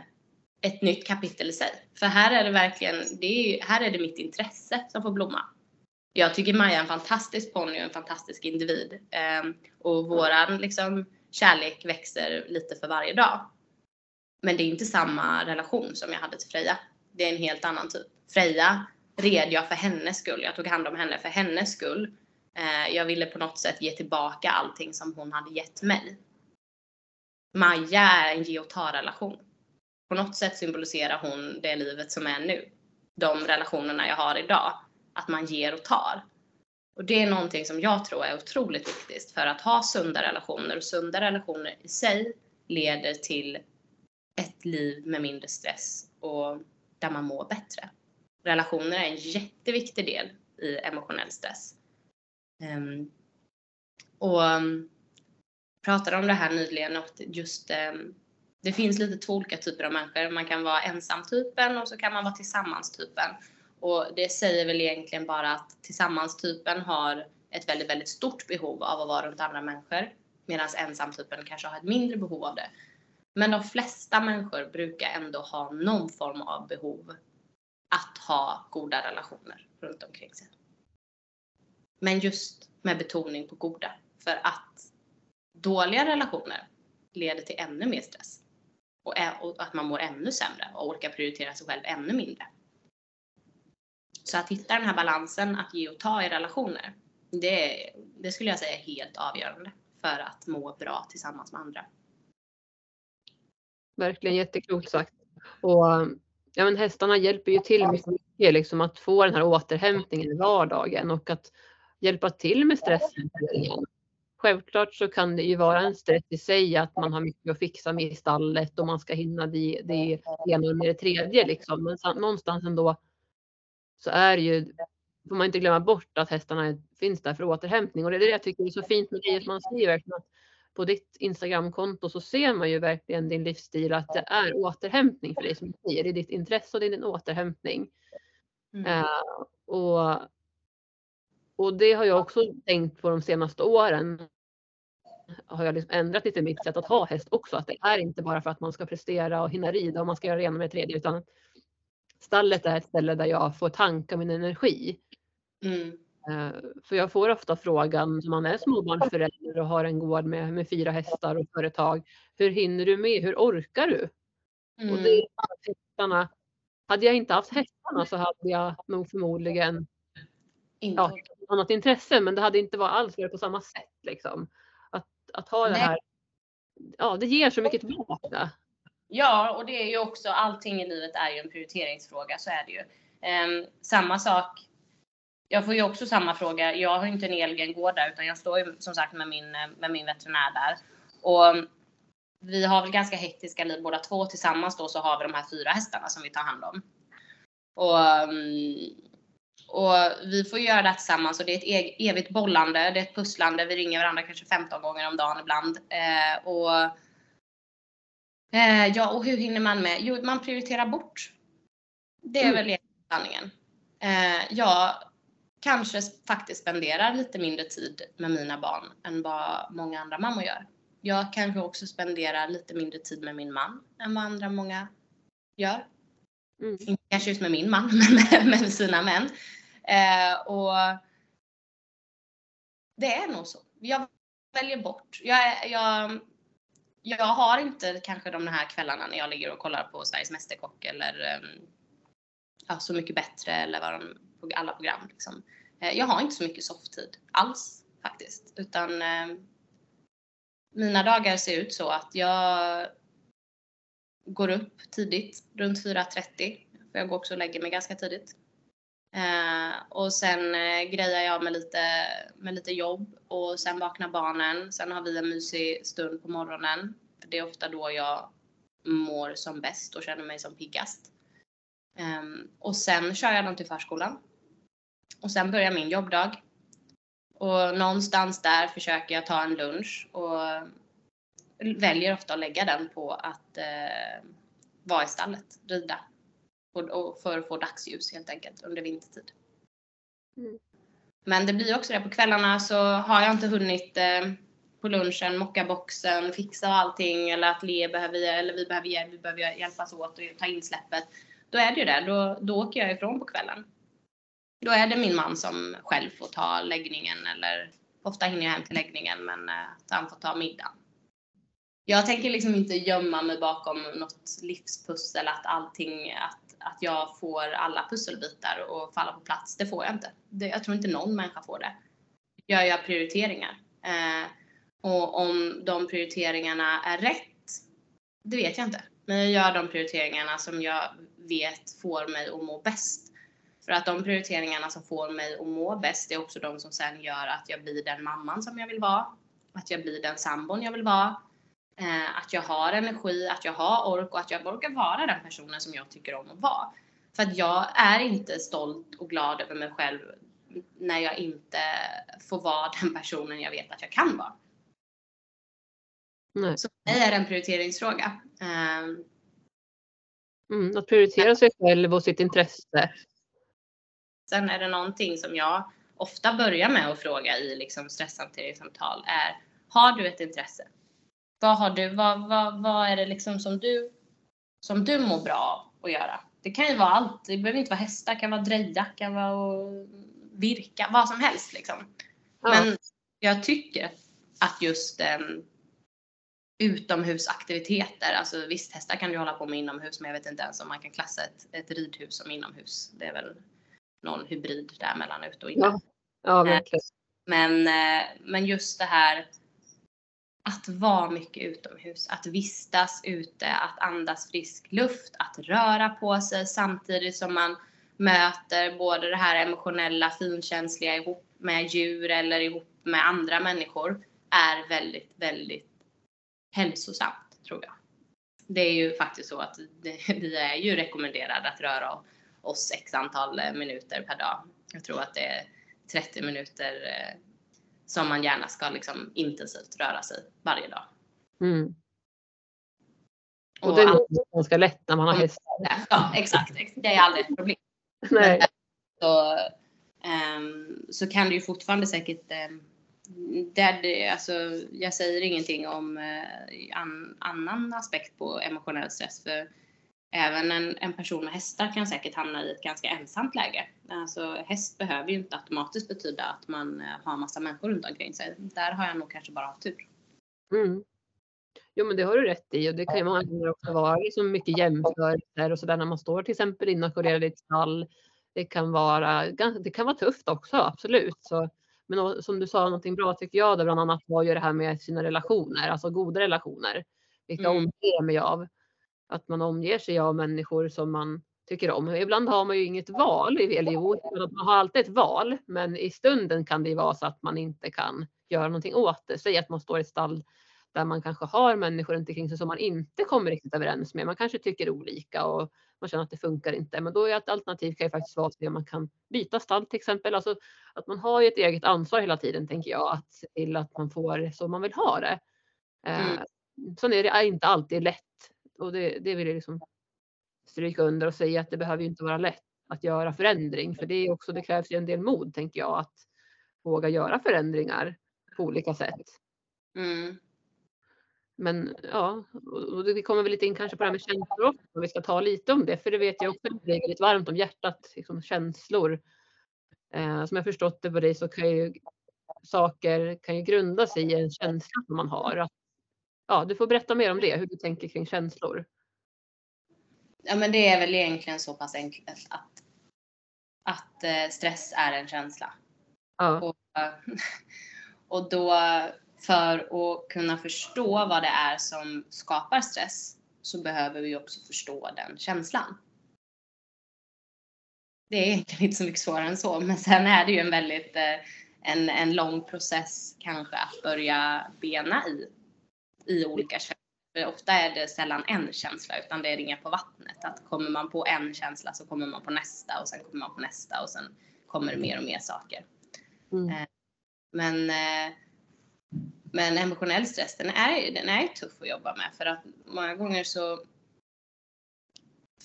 ett nytt kapitel i sig. För här är det verkligen, det är, här är det mitt intresse som får blomma. Jag tycker Maja är en fantastisk ponny och en fantastisk individ. Ehm, och våran liksom, kärlek växer lite för varje dag. Men det är inte samma relation som jag hade till Freja. Det är en helt annan typ. Freja red jag för hennes skull. Jag tog hand om henne för hennes skull. Eh, jag ville på något sätt ge tillbaka allting som hon hade gett mig. Maja är en ge och ta-relation. På något sätt symboliserar hon det livet som är nu. De relationerna jag har idag. Att man ger och tar. Och det är någonting som jag tror är otroligt viktigt för att ha sunda relationer. Och sunda relationer i sig leder till ett liv med mindre stress och där man mår bättre. Relationer är en jätteviktig del i emotionell stress. Um, och um, pratade om det här nyligen att just um, det finns lite två olika typer av människor. Man kan vara ensamtypen och så kan man vara tillsammanstypen. Och det säger väl egentligen bara att tillsammanstypen har ett väldigt, väldigt stort behov av att vara runt andra människor. Medan ensamtypen kanske har ett mindre behov av det. Men de flesta människor brukar ändå ha någon form av behov att ha goda relationer runt omkring sig. Men just med betoning på goda. För att dåliga relationer leder till ännu mer stress. Och, att man mår ännu sämre och orkar prioritera sig själv ännu mindre. Så att hitta den här balansen att ge och ta i relationer, det, det skulle jag säga är helt avgörande för att må bra tillsammans med andra. Verkligen jätteklokt sagt. Och ja, men hästarna hjälper ju till mycket liksom att få den här återhämtningen i vardagen och att hjälpa till med stressen. Självklart så kan det ju vara en stress i sig att man har mycket att fixa med i stallet och man ska hinna det, det ena med det tredje liksom. Men någonstans ändå så är ju, får man inte glömma bort att hästarna finns där för återhämtning. Och det är det jag tycker är så fint med det att man skriver. att på ditt Instagramkonto så ser man ju verkligen din livsstil, att det är återhämtning för dig som du säger. Det är ditt intresse och det är din återhämtning. Mm. Uh, och, och det har jag också tänkt på de senaste åren. Har jag liksom ändrat lite mitt sätt att ha häst också. Att det är inte bara för att man ska prestera och hinna rida och man ska göra det ena med det tredje. Utan stallet är ett ställe där jag får tanka min energi. Mm. Eh, för jag får ofta frågan, som man är småbarnsförälder och har en gård med, med fyra hästar och företag. Hur hinner du med? Hur orkar du? Mm. Och det är hästarna. Hade jag inte haft hästarna så hade jag nog förmodligen ja, annat intresse, men det hade inte varit alls varit på samma sätt. Liksom. Att, att ha det här, ja det ger så mycket tillbaka. Ja, och det är ju också, allting i livet är ju en prioriteringsfråga, så är det ju. Um, samma sak, jag får ju också samma fråga, jag har inte en egen gård där utan jag står ju som sagt med min, med min veterinär där. Och vi har väl ganska hektiska liv båda två, tillsammans då så har vi de här fyra hästarna som vi tar hand om. Och, um, och vi får göra det tillsammans och det är ett evigt bollande, det är ett pusslande, vi ringer varandra kanske 15 gånger om dagen ibland. Eh, och Eh, ja, och hur hinner man med? Jo, man prioriterar bort. Det är mm. väl sanningen. Eh, jag kanske faktiskt spenderar lite mindre tid med mina barn än vad många andra mammor gör. Jag kanske också spenderar lite mindre tid med min man än vad andra många gör. Mm. Inte kanske just med min man, men med, sina män. Eh, och det är nog så. Jag väljer bort. Jag, jag jag har inte kanske de här kvällarna när jag ligger och kollar på Sveriges Mästerkock eller ehm, ja, Så mycket bättre eller vad de, alla program. Liksom. Eh, jag har inte så mycket softtid alls faktiskt. Utan eh, mina dagar ser ut så att jag går upp tidigt, runt 4.30. För jag går också och lägger mig ganska tidigt. Eh, och sen eh, grejar jag med lite, med lite jobb och sen vaknar barnen. Sen har vi en mysig stund på morgonen. Det är ofta då jag mår som bäst och känner mig som piggast. Eh, och sen kör jag dem till förskolan. Och sen börjar min jobbdag. Och någonstans där försöker jag ta en lunch och väljer ofta att lägga den på att eh, vara i stallet, rida för att få dagsljus helt enkelt under vintertid. Mm. Men det blir också det på kvällarna så har jag inte hunnit eh, på lunchen mocka boxen, fixa allting eller att Le behöver, eller vi behöver, vi behöver hjälpas åt och ta in släppet. Då är det ju det, då, då åker jag ifrån på kvällen. Då är det min man som själv får ta läggningen eller ofta hinner jag hem till läggningen men eh, att han får ta middagen. Jag tänker liksom inte gömma mig bakom något livspussel att allting, att att jag får alla pusselbitar att falla på plats. Det får jag inte. Det, jag tror inte någon människa får det. Gör jag prioriteringar. Eh, och om de prioriteringarna är rätt, det vet jag inte. Men jag gör de prioriteringarna som jag vet får mig att må bäst. För att de prioriteringarna som får mig att må bäst är också de som sen gör att jag blir den mamman som jag vill vara. Att jag blir den sambon jag vill vara. Eh, att jag har energi, att jag har ork och att jag orkar vara den personen som jag tycker om att vara. För att jag är inte stolt och glad över mig själv när jag inte får vara den personen jag vet att jag kan vara. Nej. Så mig är det en prioriteringsfråga. Um, mm, att prioritera sig själv och sitt intresse. Sen är det någonting som jag ofta börjar med att fråga i liksom stresshanteringssamtal är Har du ett intresse? Vad har du? Vad, vad, vad är det liksom som du som du mår bra av att göra? Det kan ju vara allt. Det behöver inte vara hästar, det kan vara dreja, kan vara virka, vad som helst liksom. Ja. Men jag tycker att just um, utomhusaktiviteter, alltså visst hästar kan du hålla på med inomhus men jag vet inte ens om man kan klassa ett, ett ridhus som inomhus. Det är väl någon hybrid där mellan ute och inne. Ja, ja verkligen. Men, eh, men just det här att vara mycket utomhus, att vistas ute, att andas frisk luft, att röra på sig samtidigt som man möter både det här emotionella, finkänsliga ihop med djur eller ihop med andra människor är väldigt, väldigt hälsosamt tror jag. Det är ju faktiskt så att det, vi är ju rekommenderade att röra oss x antal minuter per dag. Jag tror att det är 30 minuter eh, som man gärna ska liksom intensivt röra sig varje dag. Mm. Och, och det är ganska lätt när man har hästar. Ja, exakt. Det är aldrig ett problem. Nej. Så, um, så kan det ju fortfarande säkert um, det, alltså, jag säger ingenting om uh, an, annan aspekt på emotionell stress för även en, en person med hästar kan säkert hamna i ett ganska ensamt läge. Alltså häst behöver ju inte automatiskt betyda att man uh, har massa människor runt omkring sig. Där har jag nog kanske bara haft tur. Mm. Jo men det har du rätt i och det kan ju många gånger också vara liksom mycket jämförelser och sådär när man står till exempel inackorderad i ett stall det kan vara, det kan vara tufft också, absolut. Så, men som du sa, någonting bra tycker jag det bland annat var ju det här med sina relationer, alltså goda relationer. Vilka mm. omger mig av. Att man omger sig av människor som man tycker om. Ibland har man ju inget val, eller jo, man har alltid ett val, men i stunden kan det ju vara så att man inte kan göra någonting åt det. Säg att man står i ett stall där man kanske har människor runt omkring sig som man inte kommer riktigt överens med. Man kanske tycker olika och man känner att det funkar inte. Men då är ett alternativ kan ju faktiskt vara att man kan byta stall till exempel. Alltså att man har ju ett eget ansvar hela tiden tänker jag att se till att man får som man vill ha det. Eh, mm. Sen är det inte alltid lätt och det, det vill jag liksom stryka under och säga att det behöver ju inte vara lätt att göra förändring för det är också det krävs ju en del mod tänker jag att våga göra förändringar på olika sätt. Mm. Men ja, och vi kommer väl lite in kanske på det här med känslor också. Vi ska ta lite om det, för det vet jag också det är väldigt varmt om hjärtat, liksom känslor. Eh, som jag förstått det på dig så kan ju saker kan ju grunda sig i en känsla som man har. Att, ja, du får berätta mer om det, hur du tänker kring känslor. Ja, men det är väl egentligen så pass enkelt att, att eh, stress är en känsla. Ja. Och, och då för att kunna förstå vad det är som skapar stress så behöver vi också förstå den känslan. Det är egentligen inte så mycket svårare än så, men sen är det ju en väldigt eh, en, en lång process kanske att börja bena i, i olika känslor. För ofta är det sällan en känsla utan det är ringa på vattnet. Att kommer man på en känsla så kommer man på nästa och sen kommer man på nästa och sen kommer det mer och mer saker. Mm. Eh, men eh, men emotionell stress, den är, den är tuff att jobba med för att många gånger så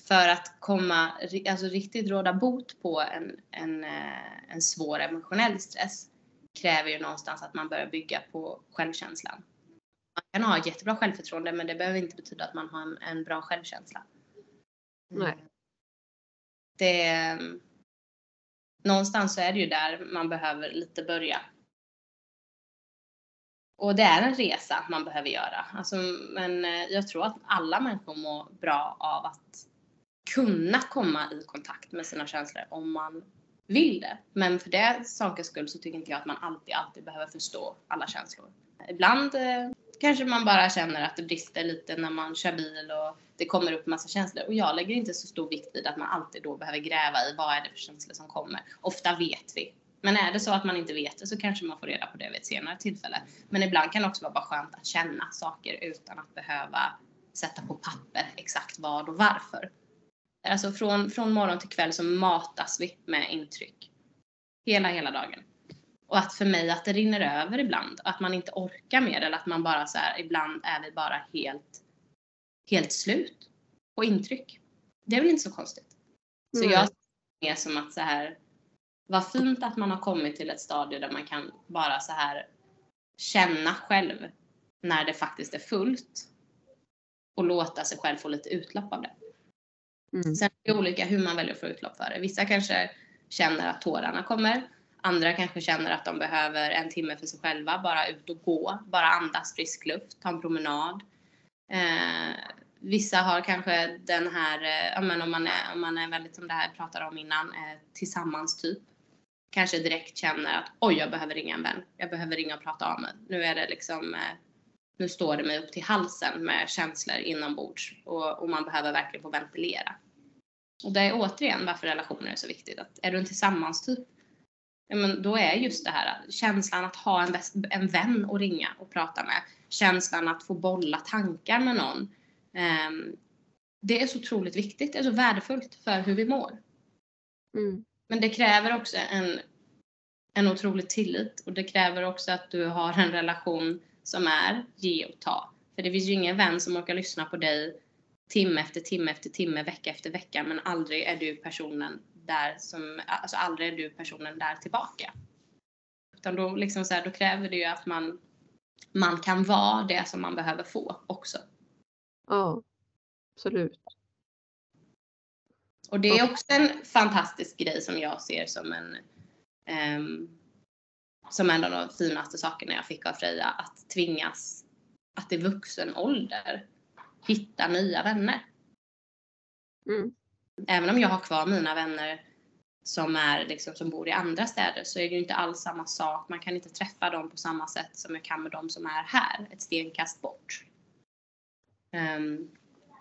för att komma, alltså riktigt råda bot på en, en, eh, en svår emotionell stress kräver ju någonstans att man börjar bygga på självkänslan. Man kan ha jättebra självförtroende men det behöver inte betyda att man har en, en bra självkänsla. Nej. Det, någonstans så är det ju där man behöver lite börja och det är en resa man behöver göra. Alltså, men eh, jag tror att alla människor mår bra av att kunna komma i kontakt med sina känslor om man vill det. Men för det sakens skull så tycker inte jag att man alltid, alltid behöver förstå alla känslor. Ibland eh, kanske man bara känner att det brister lite när man kör bil och det kommer upp massa känslor. Och jag lägger inte så stor vikt vid att man alltid då behöver gräva i vad är det för känslor som kommer. Ofta vet vi men är det så att man inte vet det så kanske man får reda på det vid ett senare tillfälle. Men ibland kan det också vara bara skönt att känna saker utan att behöva sätta på papper exakt vad och varför. Alltså från, från morgon till kväll så matas vi med intryck. Hela, hela dagen. Och att för mig att det rinner över ibland. Att man inte orkar mer eller att man bara så här, ibland är vi bara helt, helt slut på intryck. Det är väl inte så konstigt. Så Mm. jag ser det som att så här, vad fint att man har kommit till ett stadie där man kan bara så här känna själv när det faktiskt är fullt och låta sig själv få lite utlopp av det. Mm. Sen är det olika hur man väljer att få utlopp för det. Vissa kanske känner att tårarna kommer. Andra kanske känner att de behöver en timme för sig själva, bara ut och gå, bara andas frisk luft, ta en promenad. Eh, vissa har kanske den här, eh, men om, man är, om man är väldigt som det här jag pratade om innan, eh, tillsammans typ. Kanske direkt känner att oj, jag behöver ringa en vän. Jag behöver ringa och prata av mig. Nu är det liksom, eh, nu står det mig upp till halsen med känslor inombords och, och man behöver verkligen få ventilera. Och det är återigen varför relationer är så viktigt. Att är du en tillsammans-typ, ja, men då är just det här känslan att ha en, väs- en vän att ringa och prata med. Känslan att få bolla tankar med någon. Ehm, det är så otroligt viktigt. Det är så värdefullt för hur vi mår. Mm. Men det kräver också en, en otrolig tillit och det kräver också att du har en relation som är ge och ta. För det finns ju ingen vän som orkar lyssna på dig timme efter timme efter timme, vecka efter vecka, men aldrig är du personen där som, alltså aldrig är du personen där tillbaka. Utan då liksom så här, då kräver det ju att man, man kan vara det som man behöver få också. Ja, absolut. Och det är också en fantastisk grej som jag ser som en ehm, som en av de finaste sakerna jag fick av Freja, att tvingas att i vuxen ålder hitta nya vänner. Mm. Även om jag har kvar mina vänner som, är, liksom, som bor i andra städer så är det ju inte alls samma sak. Man kan inte träffa dem på samma sätt som jag kan med dem som är här, ett stenkast bort. Ehm,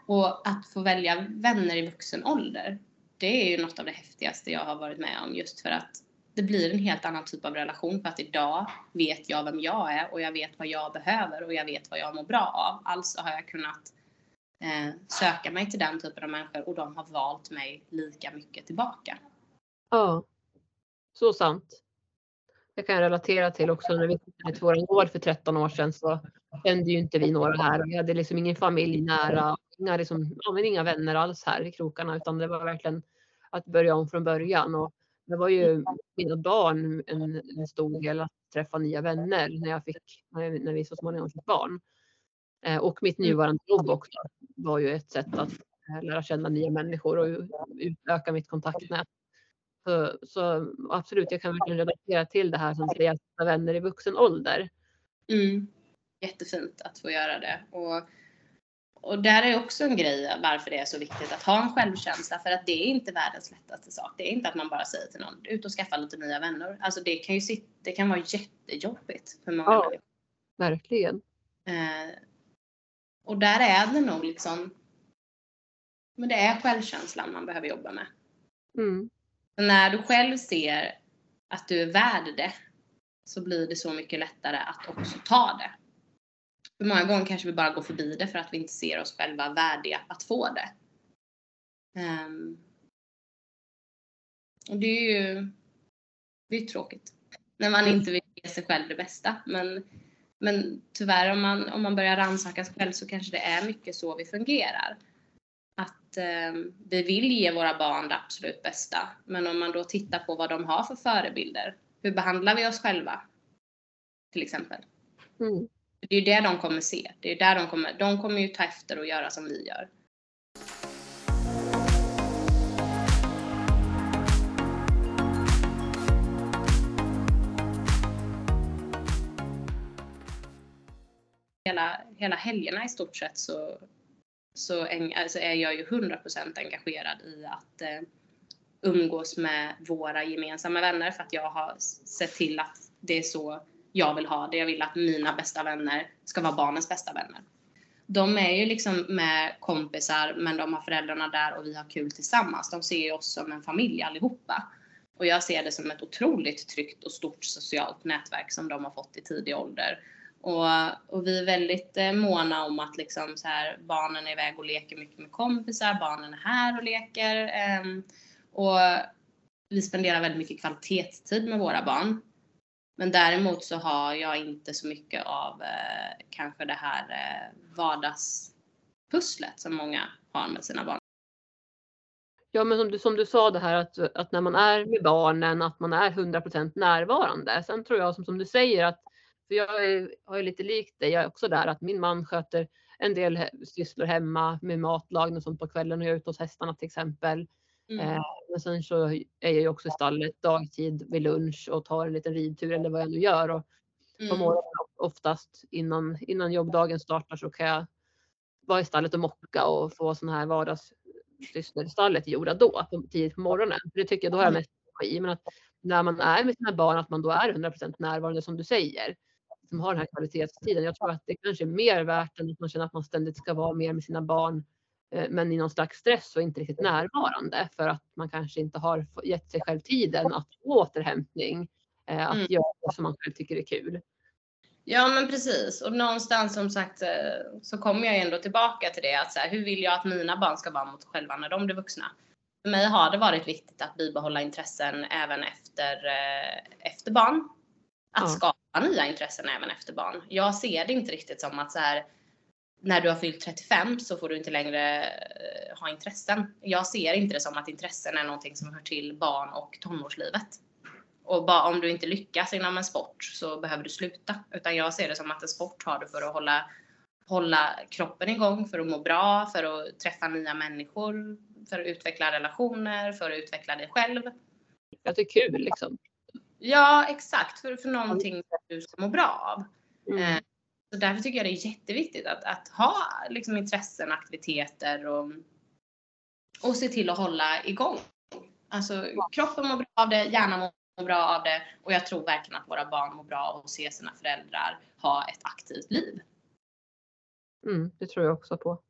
och att få välja vänner i vuxen ålder, det är ju något av det häftigaste jag har varit med om just för att det blir en helt annan typ av relation för att idag vet jag vem jag är och jag vet vad jag behöver och jag vet vad jag mår bra av. Alltså har jag kunnat eh, söka mig till den typen av människor och de har valt mig lika mycket tillbaka. Ja, så sant. Det kan jag relatera till också när vi flyttade till våran gård för 13 år sedan så kände ju inte vi några här. Vi hade liksom ingen familj nära, inga, liksom, ja, inga vänner alls här i krokarna utan det var verkligen att börja om från början. Och det var ju mina barn en, en stor del att träffa nya vänner när, jag fick, när, när vi så småningom fick barn. Eh, och mitt nuvarande jobb också var ju ett sätt att eh, lära känna nya människor och utöka mitt kontaktnät. Så, så absolut, jag kan verkligen relatera till det här som säger att vänner i vuxen ålder. Mm. Jättefint att få göra det. Och, och där är också en grej varför det är så viktigt att ha en självkänsla. För att det är inte världens lättaste sak. Det är inte att man bara säger till någon, ut och skaffa lite nya vänner. Alltså det kan ju sitta, det kan vara jättejobbigt för många Ja. Verkligen. Eh, och där är det nog liksom, men det är självkänslan man behöver jobba med. Mm. När du själv ser att du är värd det så blir det så mycket lättare att också ta det. För många gånger kanske vi bara går förbi det för att vi inte ser oss själva värdiga att få det. Um, och det är ju det är tråkigt när man inte vill ge sig själv det bästa. Men, men tyvärr om man, om man börjar rannsaka sig själv så kanske det är mycket så vi fungerar. Att um, vi vill ge våra barn det absolut bästa. Men om man då tittar på vad de har för förebilder. Hur behandlar vi oss själva? Till exempel. Mm. Det är ju det de kommer se. Det är där de kommer, de kommer ju ta efter och göra som vi gör. Hela, hela helgerna i stort sett så, så en, alltså är jag ju 100% engagerad i att eh, umgås med våra gemensamma vänner för att jag har sett till att det är så jag vill ha det. Jag vill att mina bästa vänner ska vara barnens bästa vänner. De är ju liksom med kompisar men de har föräldrarna där och vi har kul tillsammans. De ser ju oss som en familj allihopa. Och jag ser det som ett otroligt tryggt och stort socialt nätverk som de har fått i tidig ålder. Och, och vi är väldigt eh, måna om att liksom så här, barnen är iväg och leker mycket med kompisar, barnen är här och leker. Eh, och vi spenderar väldigt mycket kvalitetstid med våra barn. Men däremot så har jag inte så mycket av eh, kanske det här eh, vardagspusslet som många har med sina barn. Ja, men som du, som du sa det här att, att när man är med barnen, att man är 100% närvarande. Sen tror jag som, som du säger att, för jag är, har ju lite likt dig, jag är också där att min man sköter en del sysslor hemma med matlagning och sånt på kvällen och jag är ute hos hästarna till exempel. Mm. Eh, men sen så är jag ju också i stallet dagtid vid lunch och tar en liten ridtur eller vad jag nu gör. Och mm. på morgonen oftast innan, innan jobbdagen startar så kan jag vara i stallet och mocka och få sådana här vardagssysslor i stallet gjorda då, på, tidigt på morgonen. För det tycker jag, då har jag mest energi. Men att när man är med sina barn, att man då är 100% närvarande som du säger. Som har den här kvalitetstiden. Jag tror att det kanske är mer värt än att man känner att man ständigt ska vara mer med sina barn men i någon slags stress och inte riktigt närvarande för att man kanske inte har gett sig själv tiden att få återhämtning, eh, att mm. göra det som man själv tycker är kul. Ja men precis och någonstans som sagt eh, så kommer jag ändå tillbaka till det att så här, hur vill jag att mina barn ska vara mot själva när de blir vuxna? För mig har det varit viktigt att bibehålla intressen även efter, efter barn. Att ja. skapa nya intressen även efter barn. Jag ser det inte riktigt som att så här, när du har fyllt 35 så får du inte längre eh, ha intressen. Jag ser inte det som att intressen är någonting som hör till barn och tonårslivet. Och bara om du inte lyckas inom en sport så behöver du sluta. Utan jag ser det som att en sport har du för att hålla, hålla kroppen igång, för att må bra, för att träffa nya människor, för att utveckla relationer, för att utveckla dig själv. Att det är kul liksom. Ja, exakt. För, för någonting du ska må bra av. Mm. Så därför tycker jag det är jätteviktigt att, att ha liksom, intressen, aktiviteter och, och se till att hålla igång. Alltså kroppen mår bra av det, hjärnan mår bra av det och jag tror verkligen att våra barn mår bra av att se sina föräldrar ha ett aktivt liv. Mm, det tror jag också på.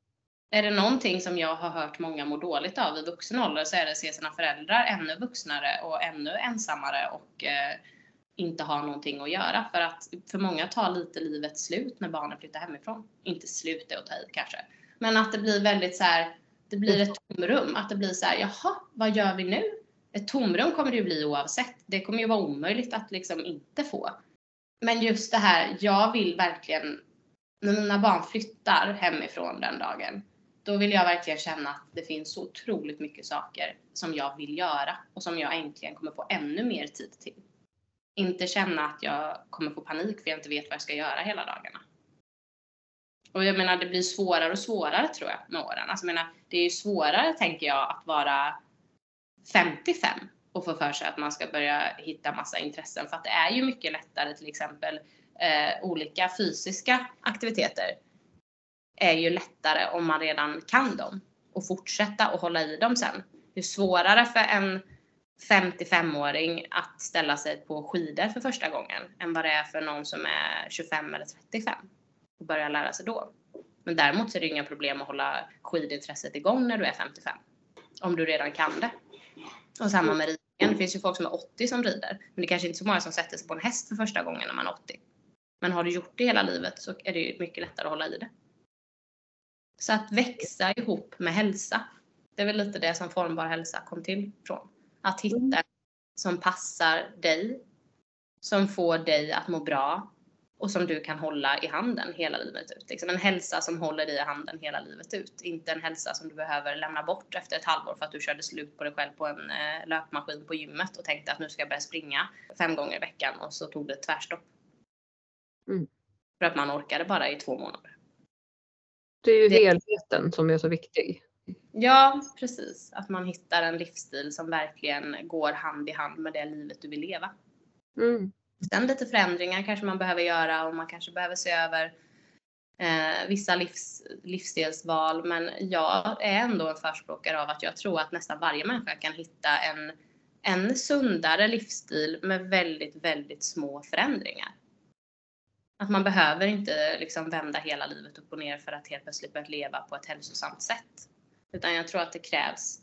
Är det någonting som jag har hört många må dåligt av i vuxen ålder så är det att se sina föräldrar ännu vuxnare och ännu ensammare och eh, inte har någonting att göra. För att för många tar lite livet slut när barnen flyttar hemifrån. Inte slut är att ta i kanske. Men att det blir väldigt så här, det blir ett tomrum. Att det blir så här, jaha, vad gör vi nu? Ett tomrum kommer det ju bli oavsett. Det kommer ju vara omöjligt att liksom inte få. Men just det här, jag vill verkligen, när mina barn flyttar hemifrån den dagen, då vill jag verkligen känna att det finns så otroligt mycket saker som jag vill göra och som jag äntligen kommer få ännu mer tid till inte känna att jag kommer få panik för jag inte vet vad jag ska göra hela dagarna. Och jag menar, det blir svårare och svårare tror jag med åren. Alltså, jag menar, det är ju svårare, tänker jag, att vara 55 och få för sig att man ska börja hitta massa intressen. För att det är ju mycket lättare till exempel eh, olika fysiska aktiviteter är ju lättare om man redan kan dem och fortsätta och hålla i dem sen. Det är svårare för en 55-åring att ställa sig på skidor för första gången än vad det är för någon som är 25 eller 35 och börjar lära sig då. Men däremot så är det inga problem att hålla skidintresset igång när du är 55. Om du redan kan det. Och samma med ridningen. Det finns ju folk som är 80 som rider. Men det är kanske inte så många som sätter sig på en häst för första gången när man är 80. Men har du gjort det hela livet så är det ju mycket lättare att hålla i det. Så att växa ihop med hälsa. Det är väl lite det som formbar hälsa kom till från. Att hitta mm. som passar dig, som får dig att må bra och som du kan hålla i handen hela livet ut. Liksom en hälsa som håller dig i handen hela livet ut. Inte en hälsa som du behöver lämna bort efter ett halvår för att du körde slut på dig själv på en eh, löpmaskin på gymmet och tänkte att nu ska jag börja springa fem gånger i veckan och så tog det tvärstopp. Mm. För att man orkade bara i två månader. Det är ju det... helheten som är så viktig. Ja, precis. Att man hittar en livsstil som verkligen går hand i hand med det livet du vill leva. Mm. Sen lite förändringar kanske man behöver göra och man kanske behöver se över eh, vissa livs, livsstilsval. Men jag är ändå en förespråkare av att jag tror att nästan varje människa kan hitta en, en sundare livsstil med väldigt, väldigt små förändringar. Att man behöver inte liksom vända hela livet upp och ner för att helt plötsligt börja leva på ett hälsosamt sätt. Utan jag tror att det krävs,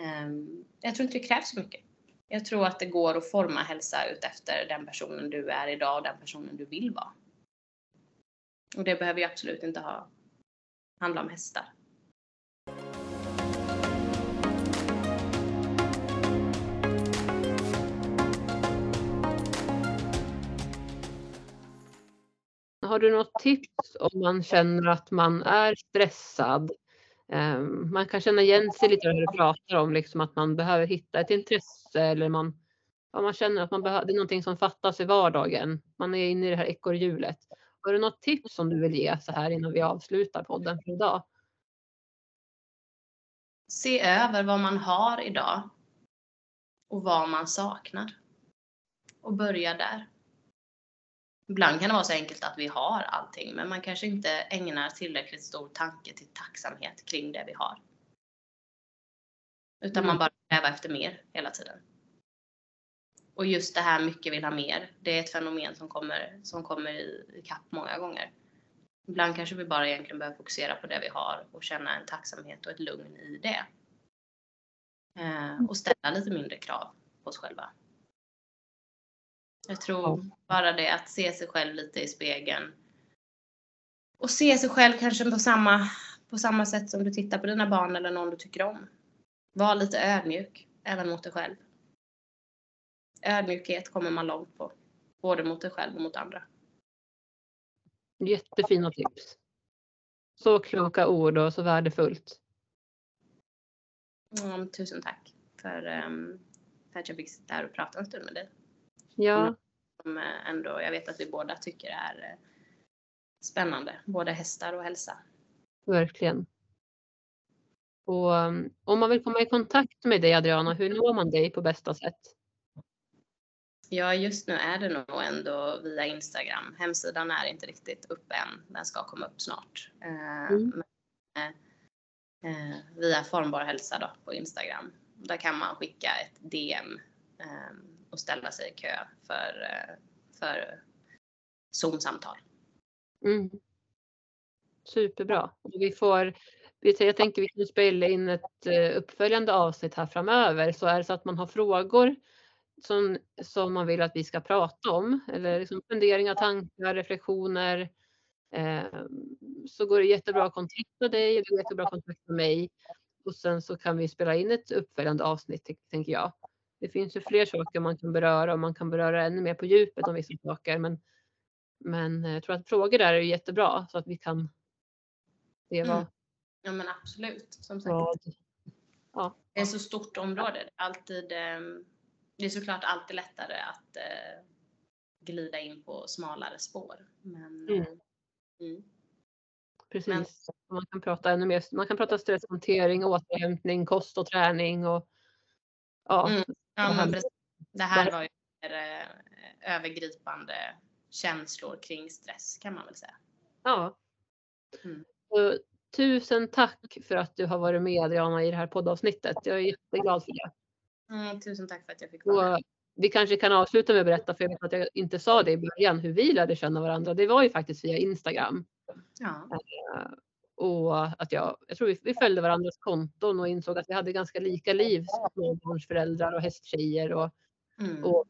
um, jag tror inte det krävs så mycket. Jag tror att det går att forma hälsa ut efter den personen du är idag och den personen du vill vara. Och det behöver ju absolut inte ha, handla om hästar. Har du något tips om man känner att man är stressad? Ehm, man kan känna igen sig lite när du pratar om liksom att man behöver hitta ett intresse eller man, ja, man känner att man behöver, det är någonting som fattas i vardagen. Man är inne i det här ekorrhjulet. Har du något tips som du vill ge så här innan vi avslutar podden för idag? Se över vad man har idag och vad man saknar. Och börja där. Ibland kan det vara så enkelt att vi har allting, men man kanske inte ägnar tillräckligt stor tanke till tacksamhet kring det vi har. Utan man Mm. bara strävar efter mer hela tiden. Och just det här mycket vill ha mer, det är ett fenomen som kommer, som kommer i, i kapp många gånger. Ibland kanske vi bara egentligen behöver fokusera på det vi har och känna en tacksamhet och ett lugn i det. Eh, och ställa lite mindre krav på oss själva. Jag tror bara det att se sig själv lite i spegeln. Och se sig själv kanske på samma, på samma sätt som du tittar på dina barn eller någon du tycker om. Var lite ödmjuk, även mot dig själv. Ödmjukhet kommer man långt på. Både mot dig själv och mot andra. Jättefina tips. Så kloka ord och så värdefullt. Mm, tusen tack för, ehm, för att jag fick sitta här och prata en stund med dig. Ja, Som eh, ändå, jag vet att vi båda tycker är eh, spännande. Både hästar och hälsa. verkligen. Och um, om man vill komma i kontakt med dig Adriana, hur når man dig på bästa sätt? Ja, just nu är det nog ändå via Instagram. Hemsidan är inte riktigt uppe än. Den ska komma upp snart. Eh, Mm. men, eh, via Formbar hälsa då på Instagram. Där kan man skicka ett DM eh, och ställa sig i kö för, eh, för Zoom-samtal. Mm. Superbra. Vi får, jag tänker vi kan spela in ett eh, uppföljande avsnitt här framöver. Så är det så att man har frågor som, som man vill att vi ska prata om eller liksom funderingar, tankar, reflektioner. Eh, så går det jättebra att kontakta dig, det går jättebra att kontakta mig. Och sen så kan vi spela in ett uppföljande avsnitt tänker jag. Det finns ju fler saker man kan beröra och man kan beröra ännu mer på djupet om vissa saker. Men, men eh, jag tror att frågor där är jättebra så att vi kan se vad, Mm. Ja men absolut. Som sagt. vad Det är så stort område. Alltid, ehm, det är såklart alltid lättare att eh, glida in på smalare spår. Men, Mm. eh, mm. precis. Man kan prata ännu mer. Man kan prata stresshantering, återhämtning, kost och träning och ja, Mm. Ja, men precis. Det här var ju mer, eh, övergripande känslor kring stress kan man väl säga. Ja. Mm. Så, tusen tack för att du har varit med Adriana i det här poddavsnittet. Jag är jätteglad för det. Mm, tusen tack för att jag fick vara med. Vi kanske kan avsluta med att berätta, för jag vet att jag inte sa det i början, hur vi lärde känna varandra. Det var ju faktiskt via Instagram. Ja. Och att jag, jag tror vi, vi följde varandras konton och insåg att vi hade ganska lika liv som småbarnsföräldrar och hästtjejer och, Mm. och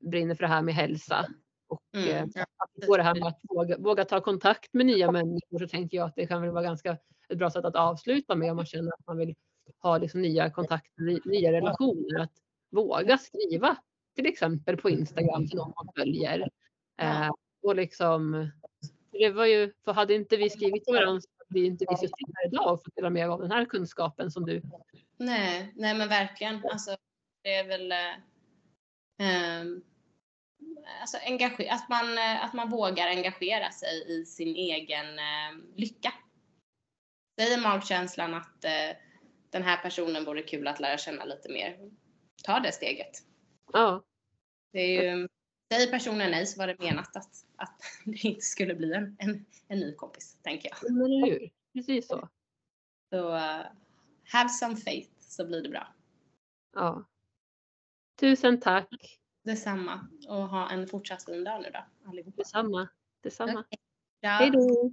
brinner för det här med hälsa. Och eh, Mm. Ja. apropå det här med att våga, våga ta kontakt med nya människor så tänkte jag att det kan väl vara ganska ett bra sätt att avsluta med om man känner att man vill ha liksom nya kontakter, ny- nya relationer. Att våga skriva till exempel på Instagram till någon man följer. Eh, och liksom, det var ju, för hade inte vi skrivit till varandra vi inte vi suttit här idag och fått dela med av den här kunskapen som du. Nej, nej men verkligen. Alltså, det är väl eh, ehm, alltså, engage- att, man, eh, att man vågar engagera sig i sin egen eh, lycka. Säger magkänslan att eh, den här personen vore kul att lära känna lite mer. Ta det steget. Ja, Det är ju, säger personen nej så var det menat att, att det inte skulle bli en, en, en ny kompis, tänker jag. men eller hur? Precis så. Så uh, have some faith så blir det bra. Ja. Tusen tack. Detsamma och ha en fortsatt fin dag nu då allihopa. Detsamma. Detsamma. Ja. Hej då.